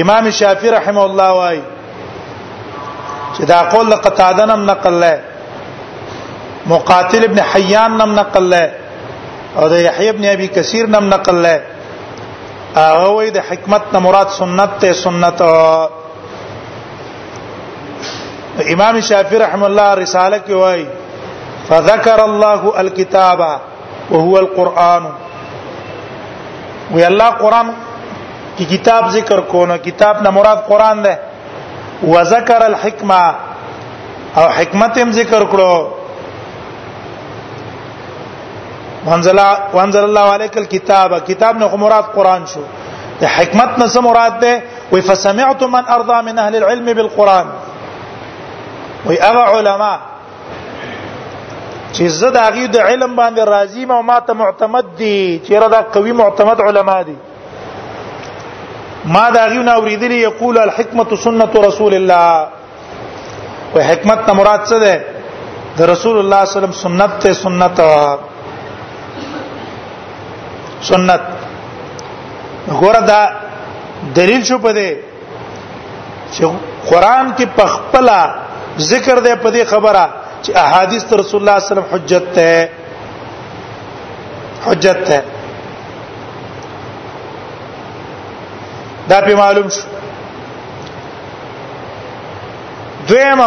امام شافعي رحم الله وايي چې دا قول د قتاده نم نقل لای مقاتل ابن حیان نم نقل لای او د یحیی ابن ابي کثیر نم نقل لای هغه وایي د حکمت نه مراد سنت ته سنت امام شافعي رحم الله رساله کې وايي فذكر الله الكتابه وهو القرآن وی الله قرآن کی کتاب ذکر کو نو کتاب نه مراد قرآن ده وذكر الحکمه او حکمت هم ذکر کړو وانزل وانزل الله عليك الكتاب کتاب نه مراد قرآن شو د حکمت نه سم مراد ده وی فسمعت من ارضى من اهل العلم بالقرآن وی اغه علما چې زه د هغه د علم باندې راضی ما ما ته معتمد دي چې را دا قوي معتمد علما دي ما دا غيو نه اوریدلی یقول الحکمت سنت رسول الله و حکمت ته مراد څه ده د رسول الله صلی الله علیه وسلم سنت ته سنت سنت ګوره دا دلیل شو په دې چې قران کې پخپلا ذکر دی په دې خبره چې احادیث تر رسول الله صلی الله علیه وسلم حجت ده حجت ده دا په معلوم شو دویم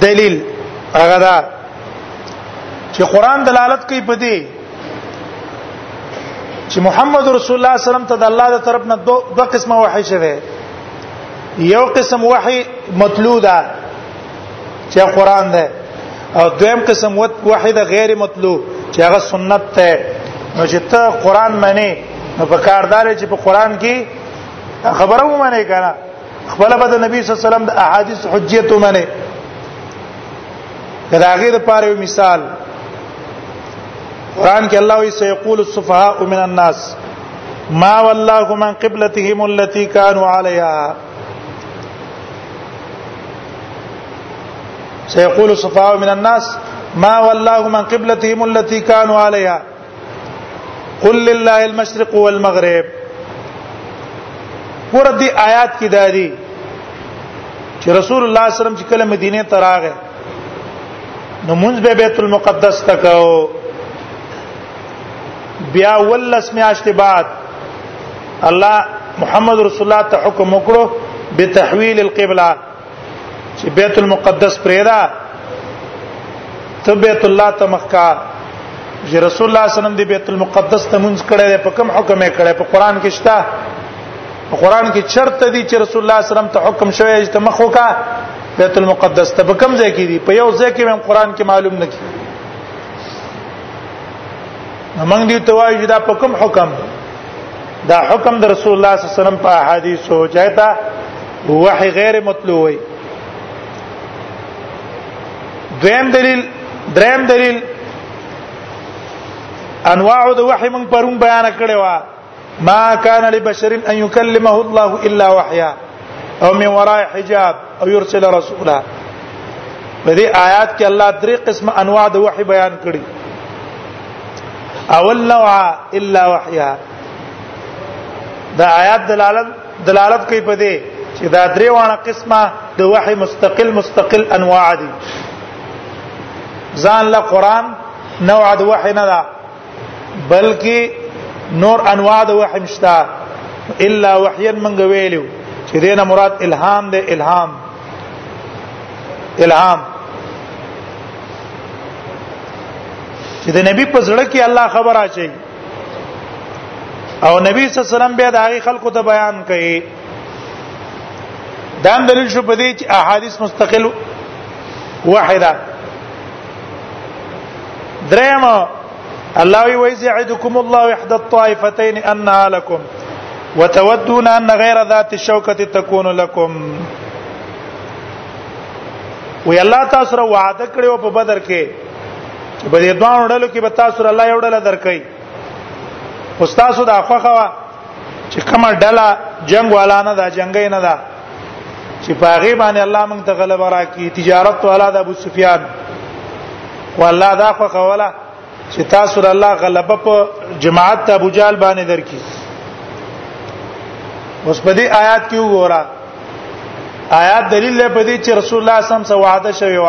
دلیل هغه دا چې قران دلالت کوي په دې چې محمد رسول الله صلی الله علیه وسلم ته د الله تر طرف نه دوه قسمه وحی شوه یو قسم وحی مطلوع ده چې قران ده او دویم قسم وحی ده غیر مطلوع چې هغه سنت ده نو چې ته قران معنی نو په کاردار چې په قران کې خبره مو معنی کړه خپل به د نبی صلی الله علیه وسلم د احادیث حجیت ومنه دا غیر لپاره مثال قران کې الله وی سيقول السفهاء من الناس ما والله من قبلتهم التي كانوا عليها سيقول السفهاء من الناس ما والله من قبلتهم التي كانوا عليها قل لله المشرق والمغرب ور دې آیات کې داري چې رسول الله صلی الله علیه وسلم چې کله مدینه ته راغی نو مونږ به بیت المقدس ته کاو بیا ولس میاشت بعد الله محمد رسول الله ته حکم وکړو بتحویل القبله چې بیت المقدس پرېدا ته بیت الله ته مخکا چې رسول الله صلی الله علیه وسلم دی بیت المقدس ته منځ کړی دی په کوم حکم یې کړی په قران کې شته په قران کې شرط دی چې رسول الله صلی الله علیه وسلم ته حکم شوی چې ته مخ وکا بیت المقدس ته په کوم ځای کې دی په یو ځای کې هم قران کې معلوم نه کی موږ دې توای چې دا په کوم حکم دا حکم د رسول الله صلی الله علیه وسلم په احادیث او چاته وحي غیر مطلوع وي دویم دلیل دریم دلیل انواع د وحي من پرون بیان کړي وا ما كان لبشر ان يكلمه الله الا وحيا او من وراء حجاب او يرسل رسولا په دې آیات کې الله درې قسم انواع د وحي بیان کړي اول نوع الا وحيا دا آیات دلالت دلالت کوي په دې چې دا درې وانه قسمه د وحي مستقل مستقل انواع دي ځان له قران نوع د وحي نه ده بلکې نور انواع د وحي مشته الا وحيا من ویلو چې دینه مراد الهام ده الهام الهام چې د نبی په زړه کې الله خبر اچي او نبی صلی الله علیه وسلم بیا د هغه خلکو ته بیان کړي دا دلیل شو په دې چې احادیث مستقل واحده دریم الله وی ويزعدكم الله احدى الطائفتين انها لكم وتودون ان غير ذات الشوكه تكون لكم وی الله تاسو را وعده کړو په بدر کې په دې دوه وړلو کې به تاسو الله یو ډله درکړي استاد دا خوخه وا چې کومه ډله جنگ والا نه دا جنگي نه دا چې په هغه باندې الله موږ ته غلبه راکړي تجارت والا د ابو سفیان والله دا خوخه ولا چې تاسو د الله غلبه په جماعت ته ابو جال باندې درکې اوس په دې آیات کې وګوره آیات دلیل دی په دې چې رسول الله صلی الله علیه وسلم وعده شوی و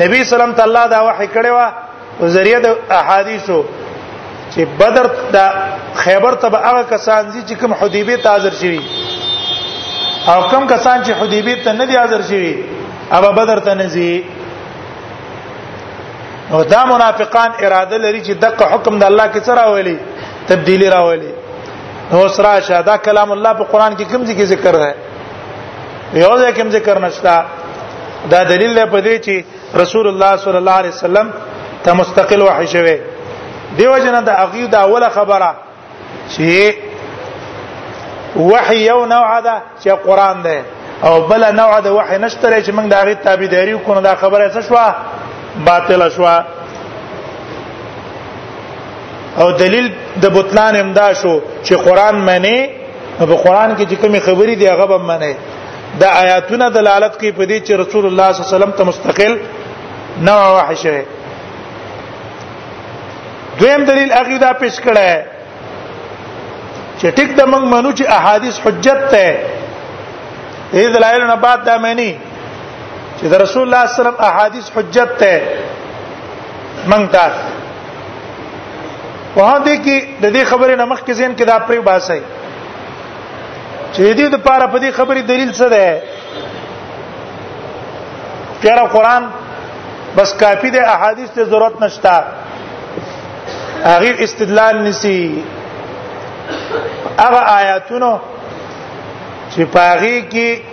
نبی سلام ته الله دا وحی کړی و او ذریعہ د احادیثو چې بدر د خیبر ته به هغه کسان دي چې کوم حدیبه ته حاضر شوي او کوم کسان چې حدیبه ته نه دي حاضر شوي هغه بدر ته نه ځي او دا منافقان اراده لري چې دغه حکم د الله کې سره راولي تبدیلی راولي نو سره شاده کلام الله په قران کې کوم ذکر ذکر ده یو ځای کوم ذکر نشتا دا دلیل دی په دې چې رسول الله صلی الله علیه وسلم ته مستقل وحی شوه دیو جن د اغي دا اوله خبره چې وحی یو نوع ده چې قران ده او بل نوع ده وحی نشته چې موږ د هغه تابعداري وکړو دا خبره څه شوه باطل شوه او دلیل د بوتلان امدا شو چې قران معنی په قران کې چې کومې خبرې دی هغه به منه دا آیاتونه دلالت کوي په دې چې رسول الله صلی الله علیه وسلم ته مستقل نو وحی شوی دویم دلیل هغه دا پیش کړه چې ټیک د موږ منو چې احادیث حجت ته دې دلایل نه بعد دا معنی چې د رسول الله صلی الله علیه وسلم احادیث حجت ته موږ ته واه دې کې د دې خبرې نمخ کې زین کې دا پرې باسي چې دې د پاره په دې خبرې دلیل څه ده پیرا قران بس کافی ده احادیث ته ضرورت نشتا هغه استدلال نسی هغه آیاتونو چې پاغي کې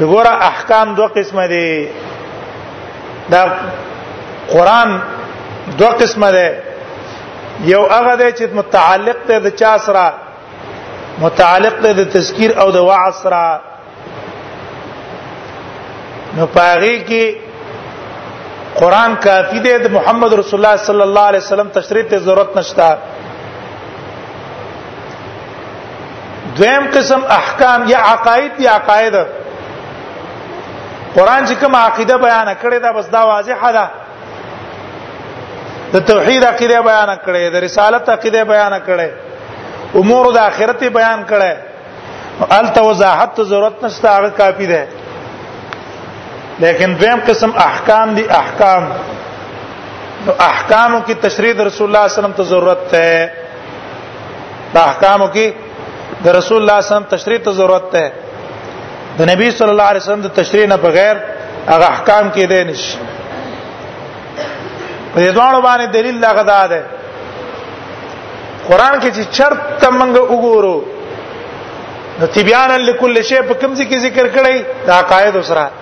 وګوره احکام دوه قسمه دي دا قران دوه قسمه ده یو هغه ده چې متعلق ده د چا سره متعلق ده د تذکیر او د وعظ سره نو پاره کې قران کافی ده د محمد رسول الله صلی الله علیه وسلم تشریح ته ضرورت نشته دویم قسم احکام یا عقاید یا عقاید قران چې کوم عقیده بیان کړي دا بس دا واضحه ده د توحید عقیده بیان کړي د رسالت عقیده بیان کړي امور د آخرت بیان کړي ال توضاحت ته ضرورت نشته هغه کافی ده لیکن دویم قسم احکام دي احکام نو احکامو کې تشریح رسول الله صلی الله علیه وسلم ته ضرورت ده په احکامو کې د رسول الله صلی الله علیه وسلم تشریح ته ضرورت ده د نبی صلی الله علیه وسلم د تشریح نه بغیر هغه احکام کې دي نشي په دې ډول باندې دلیل دا غدا ده قران کې چې چرته موږ وګورو نو تبیان لكل شی په کوم ځای کې ذکر کړی دا قاعده سره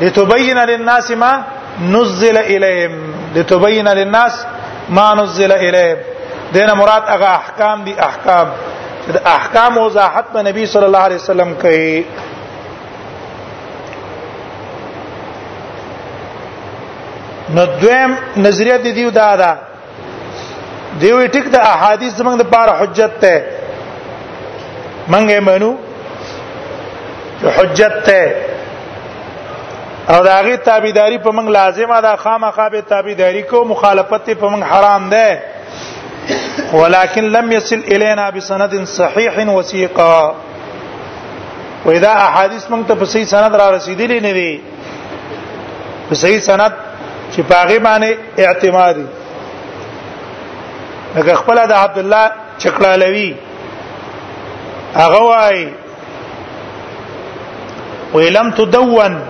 لتبين للناس ما نزل اليهم لتبين للناس ما نزل اليهم دینه مراد هغه احکام دي احکام د احکام وضاحت په نبی صلی الله علیه وسلم کوي نو دویم نظریه دی دیو دا ده دی وی ټیک د احادیث زمنګ د پاره حجت ته منګه منو حجت ته او دا غي تابعداري په موږ لازمه ده خامخا به تابعداري کو مخالفت په موږ حرام ده ولكن لم يصل الينا بسند صحيح وثيقا واذا احاديث موږ ته په صحیح سند را رسیدلې نه دي په صحیح سند چې پاغه باندې اعتمادي لکه خپل د عبد الله چکړالوی هغه وای ولم تدون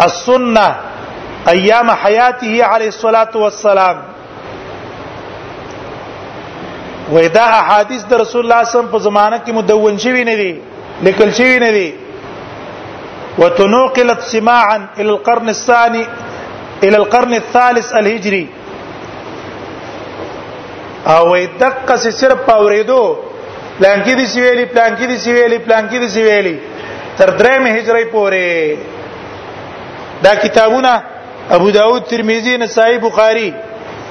السنه ايام حياته عليه الصلاه والسلام وې دا احادیث د رسول الله صم په زمانه کې مدون شوی نه دي لیکل شوی نه دي وتنقلت سماعا الى القرن الثاني الى القرن الثالث الهجري او دقه صرف اوریدو پلان کې دي سویلی پلان کې دي سویلی پلان کې دي سویلی تر درېمه هجری پورې دا کتابونه ابو داود ترمذی نسائی بخاری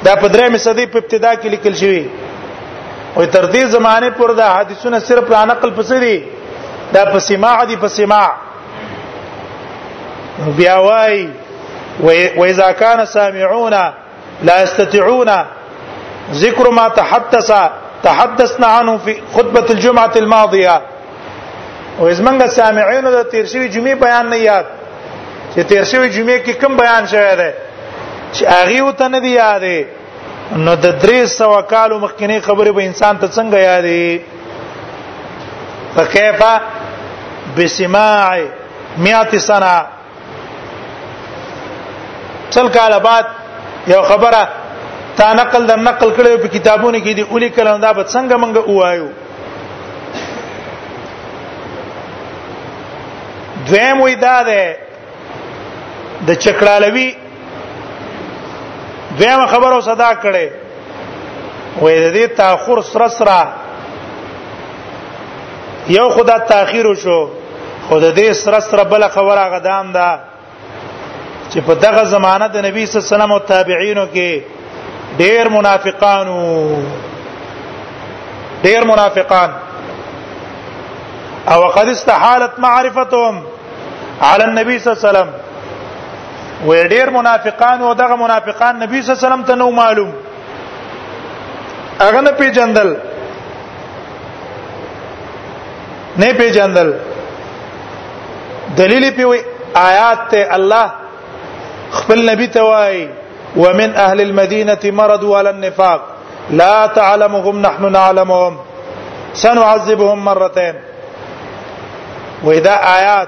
دا په درې مصدی په ابتدا کې لیکل شوی او تر دې زمانه پر دا حدیثونه صرف را نقل پسې دي دا په سماع دي په سماع بیا وای و اذا كان سامعون لا يستطيعون ذكر ما تحدث تحدثنا عنه في خطبه الجمعه الماضيه او زمنګ سامعینو د تیر شوی جمعې بیان نه یاد چې تیر شوی جمعې کې کوم بیان شوی دی چې هغه وته نه دی یادې نو د 300 کالو مخکنی خبره به انسان ته څنګه یادې فكيف بسماع مئات سنه څل کال بعد یو خبره تا نقل در نقل کړو په کتابونو کې دی اولی کله دا به څنګه مونږ وایو دویم وې دا ده د چکړالوي دیمه خبرو صدا کړي وې د دې تاخر سره سره یو خدا تاخير شو خو د دې سره سره بل خبره غدام ده چې په دغه زمانه د نبی صلی الله علیه وسلم او تابعینو کې ډېر منافقانو ډېر منافقان او قد استحالت معرفتهم على النبي صلى الله عليه وسلم و ډیر منافقان او دغه منافقان نبی صلی الله علیه وسلم ته نو معلوم هغه نه پیجندل نه پیجندل دلیل په آیات ته الله خپل نبی ته وای ومن اهل المدینه مرضوا على النفاق لا تعلمهم نحن نعلمهم سنعذبهم مرتين واذا آیات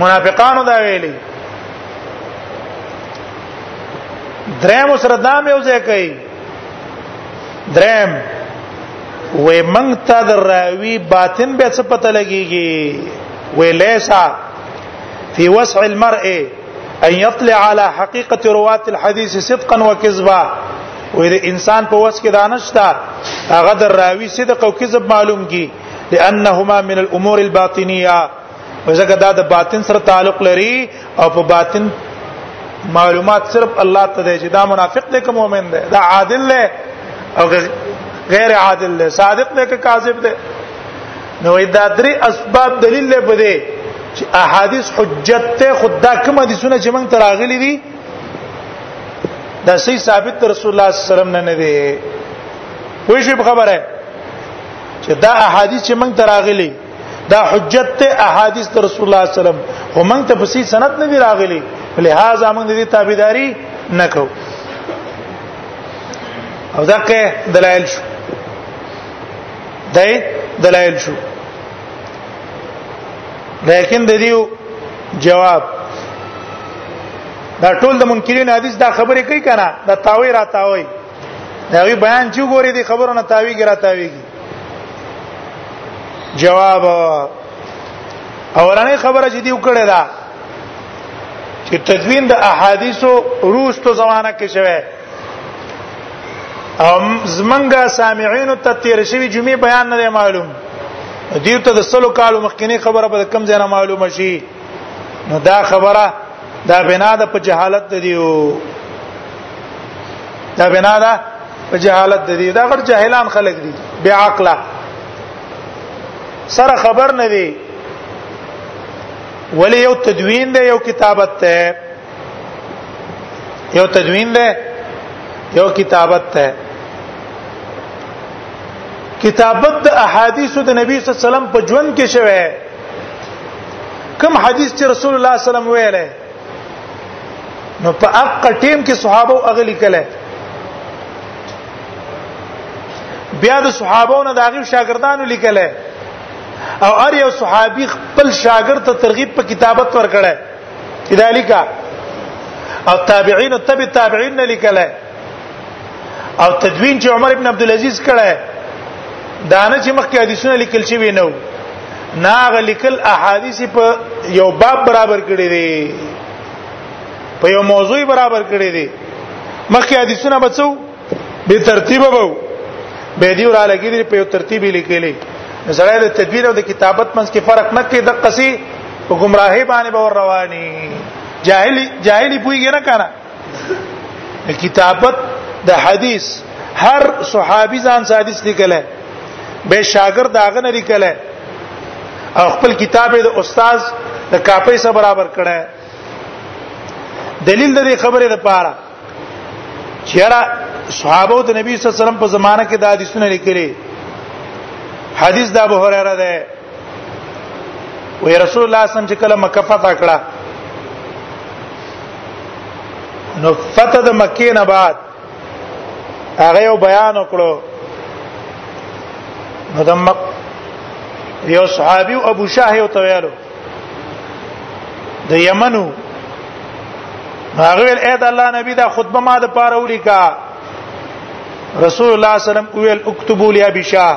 منافقانو دا ویلي دریم سره دا مې وځه کوي دریم وې مونږ ته د راوي باطن به څه پته لګيږي وې ليسا في وسع المرء ان يطلع على حقيقه رواه الحديث صدقا وكذبا وې د انسان په وس کې دانشتا هغه د راوي صدق او کذب معلوم کی لانهما من الامور الباطنيه وځکه دا د باطن سره تعلق لري او په باطن معلومات صرف الله ته دی چې دا منافق دی که مؤمن دی دا عادل دی او غیر عادل دی صادق دی که کاذب دی نو دا درې اسباب دلیل له بده چې احادیث حجت ته خدا کوم دي سونه چې موږ تراغلي دي دا صحیح ثابت رسول الله صلی الله علیه وسلم نه نه دي وې شي خبره چې دا احادیث چې موږ تراغلي دا حجت ته احادیث در رسول الله صلی الله علیه وسلم خو موږ ته پسې سند نه دی راغلی لہذا موږ دې تابعداري نه کوو او ځکه دلایل شو دای دلایل شو لیکن د دیو جواب دا ټول د منکرین حدیث دا خبره کوي کنه دا تاوی را تاوی هغه بیان چې ګوري دي خبرو نه تاویږي را تاویږي جواب اورانه خبره چې دی وکړه دا چې تدوین د احادیثو روستو زمانہ کې شوه ام زمنګا سامعين ته تیر شوی جمعې بیان نه معلوم دیو ته د سلو کالو مخکنی خبره به کم ځای نه معلومه شي نو دا خبره دا بنا د په جهالت دیو دا بنا ده په جهالت دی دا غټ جاهلان خلک دي بے عقلا سره خبر نه دی ولی یو تدوین دی یو کتابت ته یو تدوین دی یو کتابت ته کتابت د احادیث د نبی صلی الله علیه وسلم په ژوند کې شوه کوم حدیث چې رسول الله صلی الله علیه وسلم ویلې نو په اق ټیم کې صحابه او اغلی کله بیا د صحابو نه د هغه شاګردانو لیکل او ار یو صحابي خپل شاګرد ته ترغیب په کتابت ورکړي کذالک او تابعین او تبع تابعین لیکل او تدوین چې عمر ابن عبد العزيز کړه دانه چې مخکې حدیثونه لیکل شوی نو ناغه لیکل احادیث په یو باب برابر کړی دی په یو موضوع برابر کړی دی مخکې حدیثونه بچو به ترتیب وو به دی وراله کې په یو ترتیب لیکلې زړه د تدوین او د کتابت منځ کې فرق نه کې د قصي په گمراهي باندې باور رواني جاهلی جاهلی پویږي نه کنه کتابت د حدیث هر صحابي ځان حدیث لیکل به شاګرد داغه نه لیکل او خپل کتاب د استاد د کاپي سره برابر کړه دلیل د دې خبره ده پاره چیرې صحابه د نبی صلی الله علیه وسلم په زمانه کې د حدیثونه لیکلي حدیث د ابو هريره ده وې رسول الله صلی الله علیه وسلم چې کله مکه فتح کړه نو فتح د مکې نه بعد هغه یو بیان وکړو نو د مک یو صحابي او ابو شاه یو تویلو د یمنو هغه ول اې د الله نبی دا خطبه ما د پاره ولیکا رسول الله صلی الله علیه وسلم ویل اكتبوا لي ابي شاه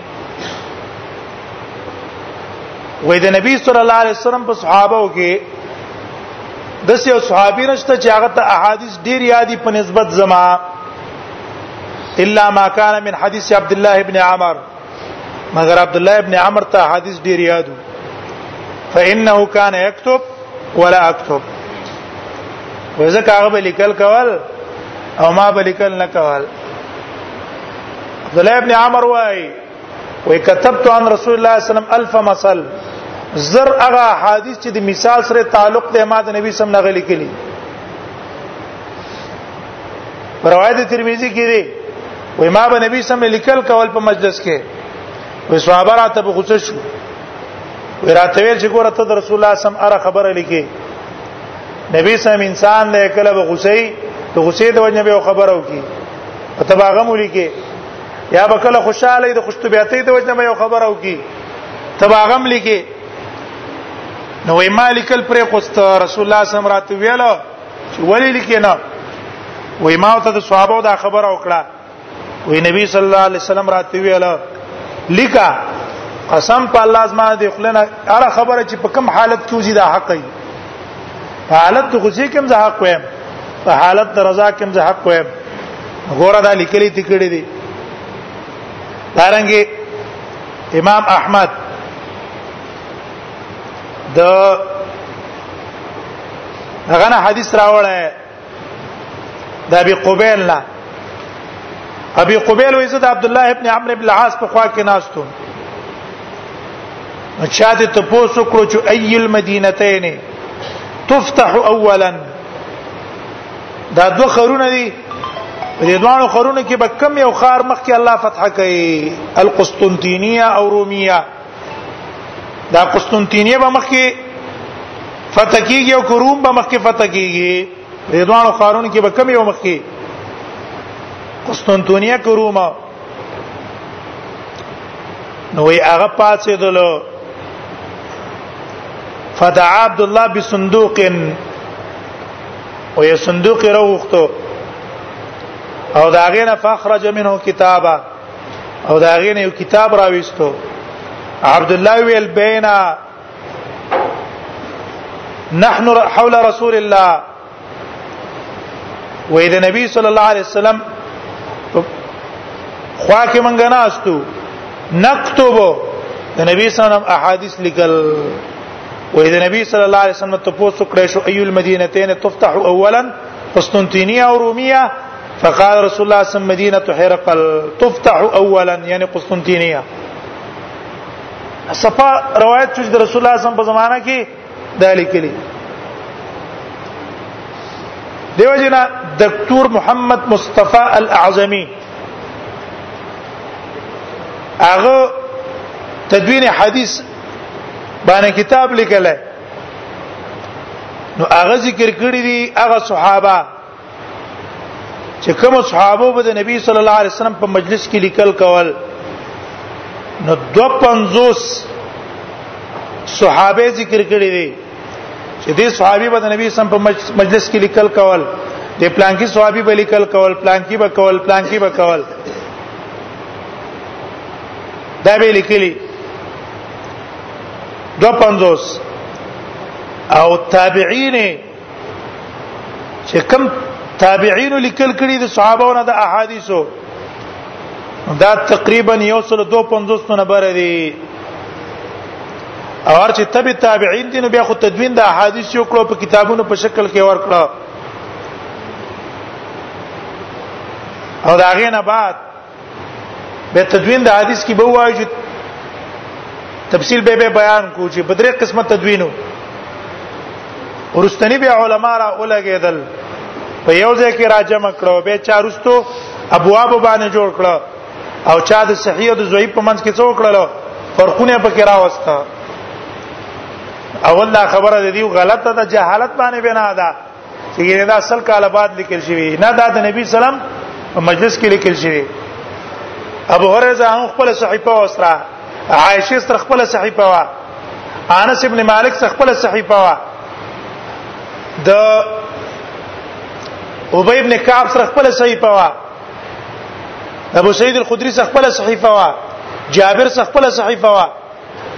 وې د نبی صلی الله علیه وسلم په صحابه کې د سیو صحابي نشته چې هغه ته احادیث ډیر یادي په نسبت زما الا ما کان من حدیث عبد الله ابن عمر مگر عبد الله ابن عمر ته حدیث ډیر یادو فانه کان یكتب ولا اكتب وځکه هغه به لیکل کول او ما به لیکل نه کول عبد الله ابن عمر وای وای كتبت عن رسول الله صلی الله علیه وسلم الف مثل زر هغه حدیث چې د مثال سره تعلق دی ما د نبی سم نغلی کلی روایت ترمذی کې دی وای ما به نبی سم لیکل کول په مجلس کې وای صحابه راته په غوسه شو وای راته ویل چې ګوره ته د رسول الله سم اره خبره لیکې نبی سم انسان دی کله به غصې ته غصې د وجنه به خبرو کی په تباغه مولي کې یا به کله خوشاله د خوشتبیاتې د وجنه به خبرو کی تباغه ملي کې نو وی مالکل پر قست رسول الله صلی الله علیه وسلم ویل چې ولی لیکنه وی ما ته د صحابه دا خبره وکړه وی نبی صلی الله علیه وسلم راته ویل لیکا قسم په الله زما دې خلنه اړه خبره چې په کوم حالت کې وزي دا حق دی په حالت د غزي کې زه حق وایم په حالت د رضا کې زه حق وایم غوړه دا لیکلې تکړې دي دارنګي امام احمد د هغه حدیث راوړی د ابي قبيل نه ابي قبيل وې زده عبد الله ابن عمرو بن العاص په خوا کې ناستو چا دې ته پوسو کړو چې اي المدينتين تفتح اولا دا دوه خرونه دي دې دوه خرونه کې به کم یو خار مخکې الله فتح کوي القسطنطينيه او روميه دا قسطنطینیه به مخکې فتح کیږي او کوروم به مخکې فتح کیږي د دوانو قارون کې به کم یو مخکې قسطنطینیه کوروم نو وی هغه پاتې دلو فتح عبد الله بصندوق او یې صندوق راوخته او دا غینه فخرج منه کتابه او دا غي نه یو کتاب راويستو عبد الله ویل بینا نحن حول رسول الله وې د نبی صلی الله علیه وسلم خوا کې مونږ نه استو نكتب د نبی صلی الله علیه وسلم احادیث لیکل وې د نبی صلی الله علیه وسلم ته پوسو کړې شو ایو المدینتین تفتح اولا قسطنطینیه او رومیه فقال رسول الله صلی الله علیه وسلم مدینه حرقل تفتح اولا یعنی قسطنطینیه صفه روایت چې رسول الله صلی الله علیه وسلم په زمانہ کې دا لیکلي دیو جنا دکتور محمد مصطفی الاعظمی هغه تدوین حدیث باندې کتاب لیکل نو هغه ذکر کړی دی هغه صحابه چې کوم صحابه به د نبی صلی الله علیه وسلم په مجلس کې لیکل کول نو 250 صحابه ذکر کړی دي چې دې صحابي به د نبی سم په مجلس کې لیکل کول د پلانکی صحابي به لیکل کول پلانکی به کول پلانکی به کول دا به لیکلی 250 او تابعین چې کم تابعین لیکل کړي د صحابو نه د احادیثو دا تقریبا یو سل 250 نه بر دي او هر چې تبع تابعین دي نو بیا خو تدوین د احادیث یو کړو په کتابونو په شکل کې ورکړه او دا غینه بعد به تدوین د حدیث کې به وایي چې تفصیل به به بیان کو چې په درې قسمه تدوینو ورستنی به علما را ولګېدل په یو ځای کې راجم کړو به چارستو ابواب باندې جوړ کړو او چا د صحیح او د ضعیف په منځ کې څو کړلو فرقونه پکې راوسته اول دا خبره د دې غلطه ده جهالت باندې بنا ده چې دا سل کال بعد لیکل شوی نه دا د نبی سلام په مجلس کې لیکل شوی ابو هريره هم خپل صحیفه وسره عائشه سره خپل صحیفه وا انس ابن مالک سره خپل صحیفه وا د ابي ابن كعب سره خپل صحیفه وا ابو سعید الخدری سره خپل صحیفه وا جابر سره خپل صحیفه وا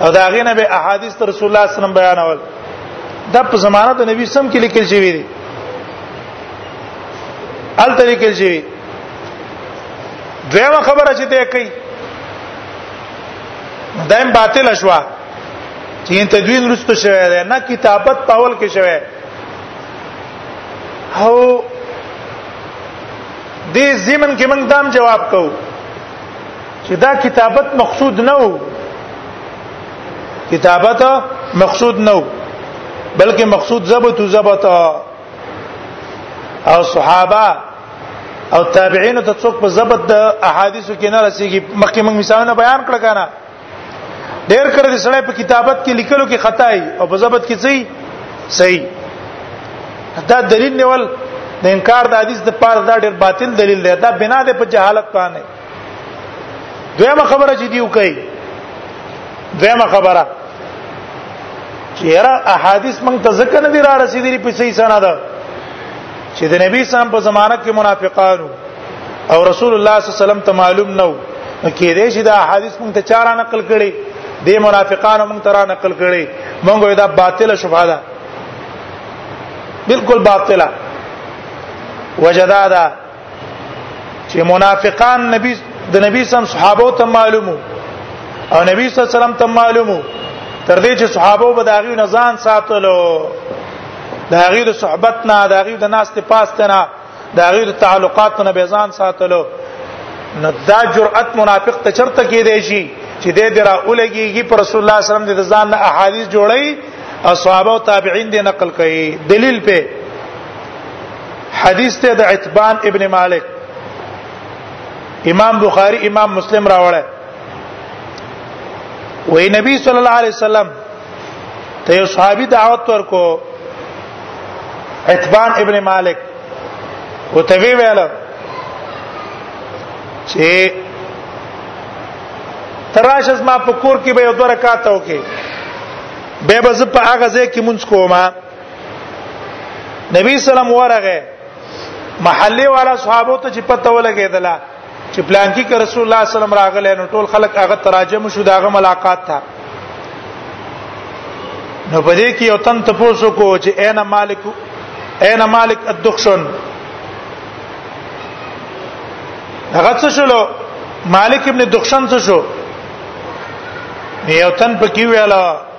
او دا غینه به احادیث رسول الله صلی الله علیه وسلم بیانول دا په زمانه د نبی سم کې لیکل شوی دی ال طریقې شوی دویمه خبره چې ته کوي دایم باطل شوا چې ان تدوین رستو شوی دی نه کتابت پاول کې شوی او دې زمن کې موږ دام جواب کوو چې دا کتابت مقصود نه وو کتابت مقصود نه وو بلکې مقصود ضبط او ضبط او صحابه او تابعین ته څوک په ضبط د احادیثو کې نه رسیږي مخکې موږ مثالونه بیان کړ کنه ډېر کړه د سړی په کتابت کې لیکلو کې خطای او په ضبط کې صحیح صحیح دا دلیل نیول د انکار د حدیث د پاره دا ډېر باطل دلیل دی دا بنا ده په جهالت باندې دیمه خبره چې دیو کوي دیمه خبره چې را احادیث موږ ته ځکه نه دی را رسیدلی په صحیح سند چې د نبی سم په زمانه کې منافقانو او رسول الله صلی الله علیه وسلم ته معلوم نه و کې دې چې دا احادیث موږ ته چاره نقل کړي دې منافقانو موږ ته را نقل کړي موږ دا باطله شبهه ده بالکل باطله وجدادا چې منافقان نبی د نبی سم صحابه ته معلومو او نبی صلی الله علیه وسلم ته معلومو تر دې چې صحابه به داغي نه ځان ساتلو داغي د صحبت نه داغي د ناس ته پاس نه داغي د تعلقات نه به ځان ساتلو نو دا جرأت منافق ته چرته کې دی شي چې دې درا اولګيږي پر رسول الله صلی الله علیه وسلم د ځان نه احادیث جوړي او صحابه او تابعین دې نقل کوي دلیل په حدیث ته د عتبان ابن مالک امام بخاری امام مسلم راوړل وې نبی صلی الله علیه وسلم ته یو صحابي دعوت ورکو عتبان ابن مالک او ته وی ویل چې تراش از ما په کور کې به یو دوه رکعات وکي به بز په هغه ځای کې مونږ کومه نبی سلام ورغه محلي والا صحابه ته چې پته ولګېدله چې پلان کې رسول الله صلی الله علیه وسلم راغله نو ټول خلک هغه تراجم شو داغه ملاقات ته نو په دې کې یو تن تاسو کو چې انا مالک انا مالک الدخشن هغه څه شلو مالک ابن دخشن څه شو یو تن پکې ویلا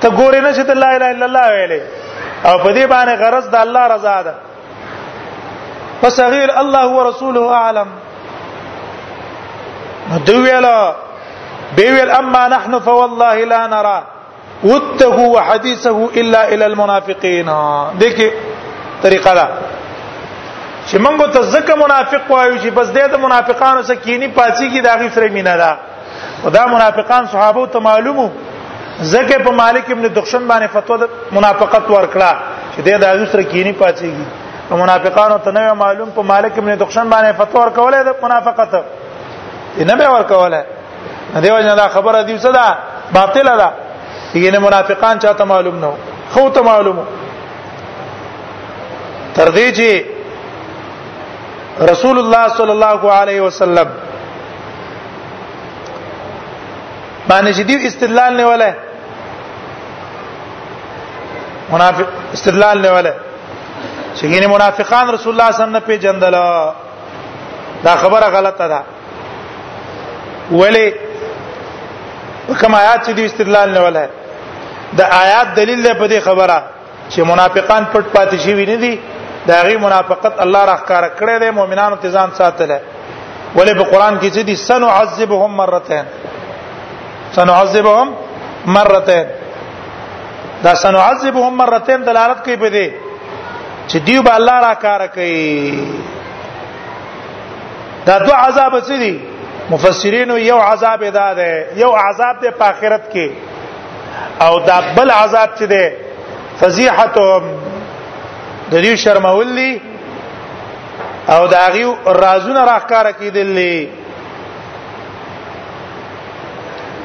ته ګورې نه چې ته لا اله الا الله ویلې او په دې باندې غرض د الله رضا ده فصغير الله ورسوله اعلم دویلا بيويل اما نحن فوالله لا نرى وته وحديثه الا الى المنافقين دغه طریقه ده چې موږ ته ځکه منافق وایو چې بس دې د منافقانو سره کینی پاتې کی داغي سره مینا ده دا منافقان صحابه ته معلومو زکه په مالک ابن دخشن باندې فتوا د منافقت ورکړه چې د دایو سره کینی پاتېږي نو منافقانو ته نه معلوم په مالک ابن دخشن باندې فتوا ورکوله د منافقت نه به ورکوله دیو جن دا خبره دی څه ده باطله ده یعنی منافقان چاته معلوم نه خو ته معلومو تر دې چې رسول الله صلی الله علیه وسلم باندې چې دی استدلال نه ولا منافق استدلال نه ولا چې ګینه منافقان رسول الله صلی الله علیه وسلم نه پیژندل دا خبره غلطه ده ولی کوم آیات چې دی استدلال نه ولا د آیات دلیل په دې خبره چې منافقان پټ پاتې شي ویني دي دا غي منافقت الله راخکار کړی دی مؤمنانو ته ځان ساتل ولې په قران کې چې دي سنعذبهم مرتين سنعذبهم مرتين دا سنعذبهم مرتين دلالت کوي په دې چې دیو به الله را کار کوي دا دو عذاب څه دي مفسرین یو عذاب ادا ده یو عذاب ده په آخرت کې او دا بل عذاب چې ده فضیحتهم د دې شرمول دي او دا غي رازونه راخاره کیدل دي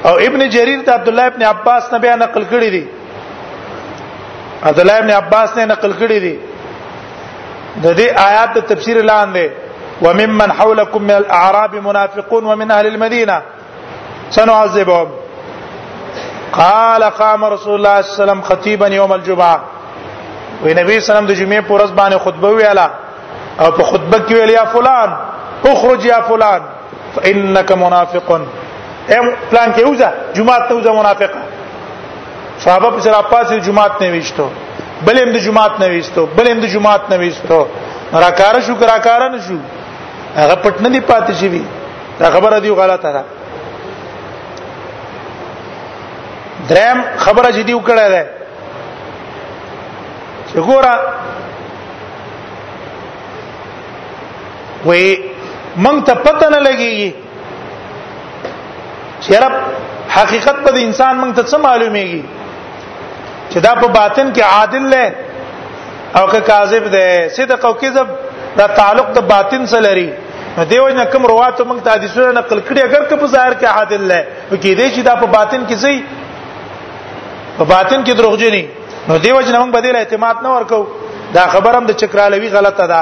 او ابن جرير د عبد الله ابن عباس نه بیا نقل کړی دي عبد الله ابن عباس نه نقل کړی دي د دې آیات د تفسیر لاندې وممن حولکم من الاعراب منافقون ومن اهل المدینه سنعذبهم قال قام رسول الله صلی الله علیه وسلم خطیبا یوم الجمعه وی نبی صلی الله علیه وسلم د جمعې پر ورځ باندې خطبه ویلا او په خطبه کې ویل یا فلان اخرج یا فلان فانك منافق ام پلان کې وځه جمعه ته وځه منافق صحابه په سره پاسې جمعه نه ویشتو بل هم د جمعه نه ویشتو بل هم د جمعه نه ویشتو راکاره شو راکاره نشو هغه پټ نه دی پاتې شي دا خبره دی غلطه ده درم خبره چې دی وکړه ده چې ګوره وې مونږ ته پته نه لګيږي چې رب حقیقت په انسان مونږ ته څه معلومیږي چې دا په باطن کې عادل دی او که کاذب ده صدق او کذب دا تعلق د باطن سره لري دیو نه کوم روات موږ ته حدیثونه نقل کړي اگر که په ظاهر کې عادل نه نو کې دې چې دا په باطن کې زی په باطن کې دروغجنی نو دیو جن موږ بدیل اعتماد نه ورکو دا خبرم د چکرالوی غلطه ده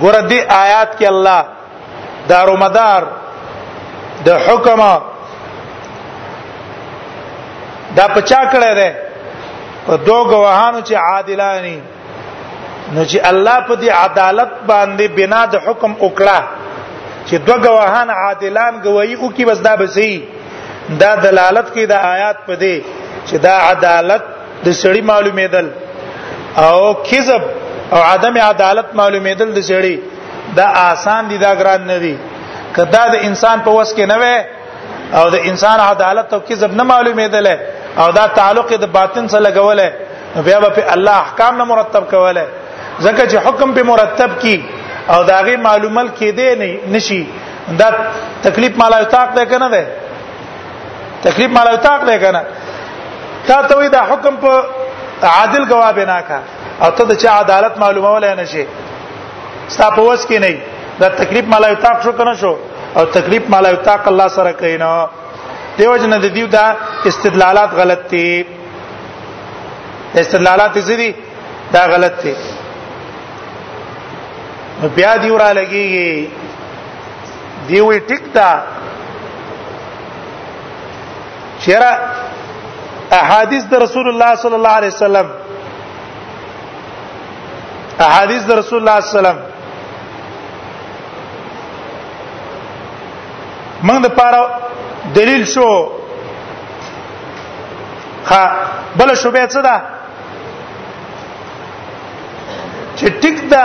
ګور دې آیات کې الله دارو مدار د دا حکم دا پچا کړه ده په دو غواهانو چې عادلانی نو چې الله په دې عدالت باندې بنا د حکم وکړه چې دو غواهان عادلان گواہی او کی بس دا بسی دا دلالت کوي د آیات په دې چې دا عدالت د سړی معلومېدل او کذب او عدم عدالت معلومېدل د سړی دا آسان دي دا ګران نه دي کدا د انسان په وس کې نه وي او د انسان عدالت او کذب نه معلومېدل او دا تعلق د باطن سره لګول بیا په الله احکام نه مرتب کوله ځکه چې حکم په مرتب کی او داغه معلومل کې دی نه نشي دا تکلیف مالایتاق ده کنه ده تکلیف مال اوتاق دی کنه تا ته وی دا حکم په عادل گواه بنا کا او ته د چا عدالت معلومه ولای نه شي ستا په وس کې نه دا تکلیف مال اوتاق شو کنه شو او تکلیف مال اوتاق الله سره کینا دیو جن د دیو دا استدلالات غلط دي استدلالات زدي دا غلط دي بیا دی ورا لګیږي دی وی ټیک دا چیرې احادیث د رسول الله صلی الله علیه وسلم احادیث د رسول الله صلی الله علیه وسلم موږ د پاره دلیل شو ها بل شوبه څه ده چې ټیک ده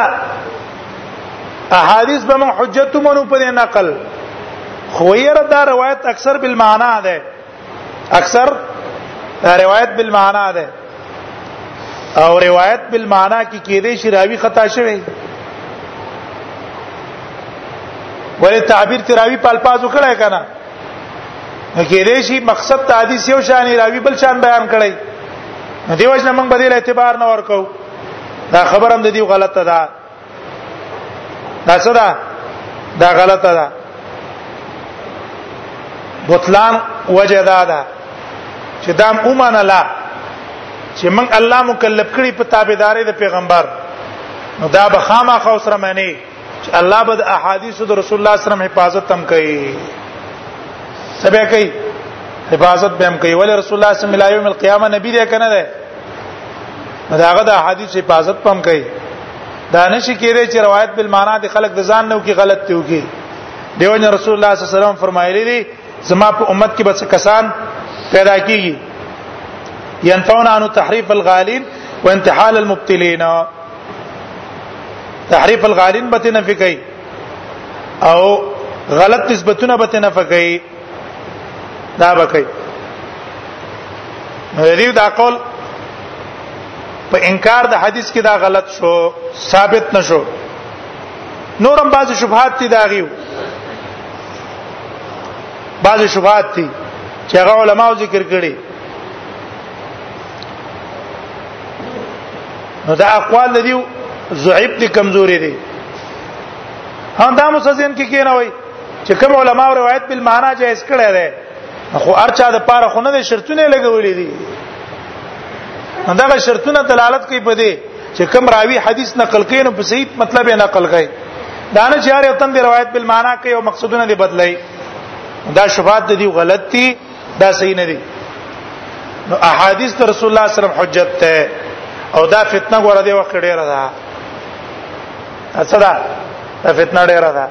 احادیث به موږ حجت منو په نقل خو یره دا روایت اکثر بالمعنا ده اکثر دا روایت بالمعنا ده او روایت بالمعنا کې کې دې شي راوي خطا شوی ولې تعبیر تراوی په الفاظو کړه کنه کې دې شي مقصد ته حدیث یو شان راوی بل شان بیان کړي دیوژن موږ بدیل اعتبار نه ورکو دا خبره هم د دې غلطه ده دا څه ده دا غلطه ده بطلان وجه دا ده چې دا اومنه لا چې من الله مکلف کړی په تابعداري د پیغمبر نو دا به خامخا سره معنی چې الله بد احادیث د رسول الله صلی الله علیه وسلم حفاظت تم کوي سبه کوي حفاظت به هم کوي ولې رسول الله صلی الله علیه وسلم یوم القیامه نبی دی کنه ده نو داغه د حدیث حفاظت پم کوي دا نشي کېږي چې روایت بل معنا د خلق د ځان نو کې غلط دی وکي دیو جن رسول الله صلی الله علیه وسلم فرمایلی دي زما په امت کې بس کسان پیدا کیږي ينفون عن تحريف الغالين وانتحال المبتلين تحريف الغالين بتنفي کوي او غلط نسبتونه بتنفي کوي دا بکې نو دې دا قول په انکار د حدیث کې دا غلط شو ثابت نشو نورم بعض شبهات دي دا غيو بعض شبهات دي چې هغه علماو ذکر کړي نو دا اقوال لدی ضعیف دي کمزوري دي هم دا مسزین کې کی کینوي چې کوم علما روایت په معنا جایز کړی دی خو ارچا د پاره خو نه شرطونه لګولې دي دغه شرطونه دلالت کوي په دې چې کوم راوی حدیث نقل کین او په صحیح مطلب یې نقل کوي دانه چې هر یو تن دی روایت په معنا کوي او مقصدونه دی بدلای دا شوبات دی غلط دي دا صحیح نه دي نو احادیث تر رسول الله صلی الله علیه وسلم حجت ته او دا فتنه غوړه دی وخت ډیره ده اصلا دا فتنه ډیره ده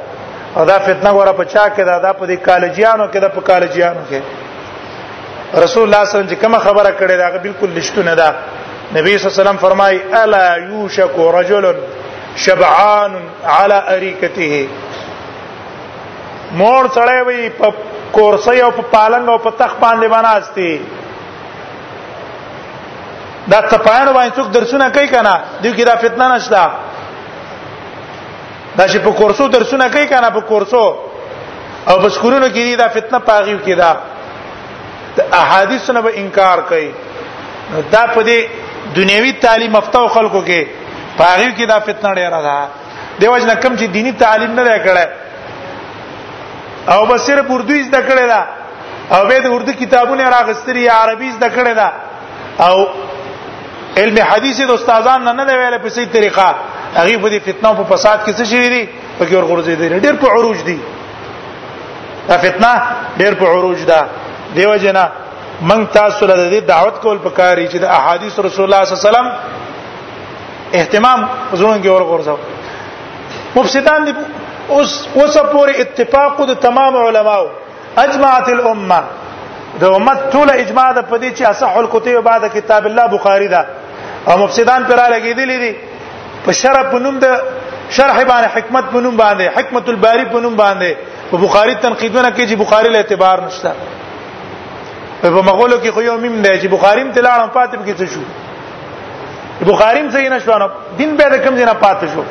او دا فتنه غوړه په چا کې ده دا په دې کالجیانو کې ده په کالجیانو کې رسول الله صلی الله علیه وسلم چې کوم خبره کړې ده بالکل لشتونه ده نبی صلی الله علیه وسلم فرمای الا یوشک رجل شبعان على اريكته مور سړی وي په کورسۍ او په پالنګ او په تخ باندې بناستي دا تپاین باندې څوک درسونه کوي کنه دوی کې دا فتنه نشته دا چې په کورسو درسونه کوي کنه په کورسو او په سکولونو کې دا فتنه پاغیو کې دا احادیث نه به انکار کوي دا په دې دنیوي تعلیم افتاو خلکو کې پاغیو کې دا فتنه ډیره ده دیو جن کم چې دینی تعلیم نه دی کړی او بس صرف اردو یې زده کړی دا او به د اردو کتابونه راغستري عربي زده کړی دا او علم حدیث د استادان نه نه ویل په سي طریقه هغه په دې فتنه په فساد کې څه شي دي په کې ورغورځي دي ډېر په عروج دي دا فتنه ډېر په عروج ده دیو جنا من تاسو له دې دعوت کول پکاري چې د احادیث رسول الله صلی الله علیه وسلم اهتمام زړونو کې ورغورځو مفسدان دي اوس اوس پورې اتفاق د تمام علماو اجمعت الامه د امت ټول اجماع ده په دې چې اصح الکتب بعد کتاب الله بخاری ده او مفسدان پر لګیدلې دي په شرح په نوم ده شرح باندې حکمت په نوم باندې حکمت الباری په نوم باندې په بخاری تنقیدونه کې چې بخاری له اعتبار نشته په مغولو کې خو یو مم دی چې بخاری تلاړم فاطمه کې څه شو بخاری هم صحیح نشو نو دین به د کم دینه پات شو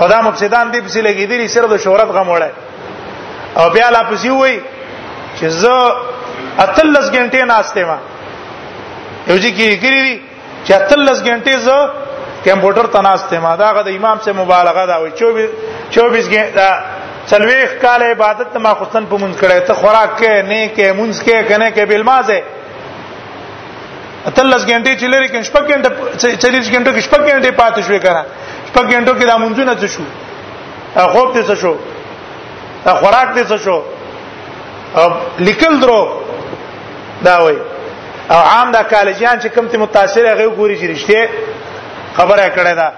او دا مفسدان دې پسې لګې دي صرف د شهرت غم وړه او بیا لا پسې وای چې زه اتلس غنټې ناشته ما یو ځکه یې کړی دي چې اتلس غنټې زه کمپیوټر ته ناشته ما دا غو د امام سے مبالغه دا وای 24 24 غنټه څلويخ کال عبادت ما خصن په مونږ کړه ته خوراک کې نه کې مونږ کې کنه کې بلمازه اتلس غنټې چې لري کې شپږ غنټه 40 غنټو کې شپږ غنټې پاتې شوې کړه شپږ غنټو کې د منځونه څه شو خوب دې څه شو خوراک دې څه شو لیکل درو دا وای او عام دا کالجیان چې کم ته متاثر هغه ګوري چې رښتیا خبره کړې ده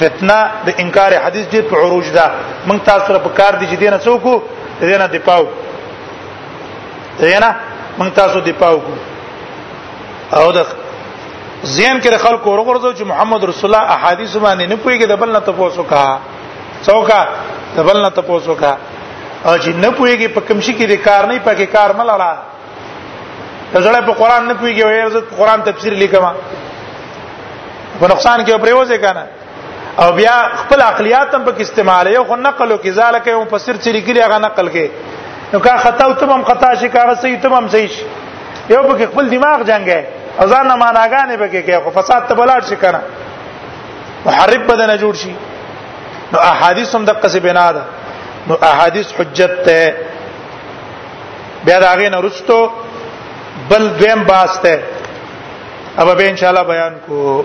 فتنه د انکار حدیث دې په عروج ده موږ تاسو سره په کار دي چې دینه څوک دینه دی پاو دینه موږ تاسو دی پاو او د زین کې خلکو ورغورځو چې محمد رسول الله احادیث باندې نه پويږي د بل نه تاسو کا څوکا د بل نه تاسو کا او چې نه پويږي په کوم شي کې د کار نه پکې کار ملړه ته زړه په قران نه کوي کې وایي زه قران تفسیر لیکم په نقصان کې پریوځه کنه او بیا خپل عقلیات هم پک استعمال یو خو نقل او کزاله کې هم فسر چې لیکلی هغه نقل کې نو کا خطا او تمام خطا شي کا صحیح تمام صحیح شي یو پک خپل دماغ جنگه ازان نه معناګانې پکې کې خو فساد ته بلاړ شي کنه محرب بدن جوړ شي نو احادیث هم د قصې بنا ده نو احادیث حجت ته بیا دا غي نرستو بل دویم باسته ابا به ان شاء الله بیان کو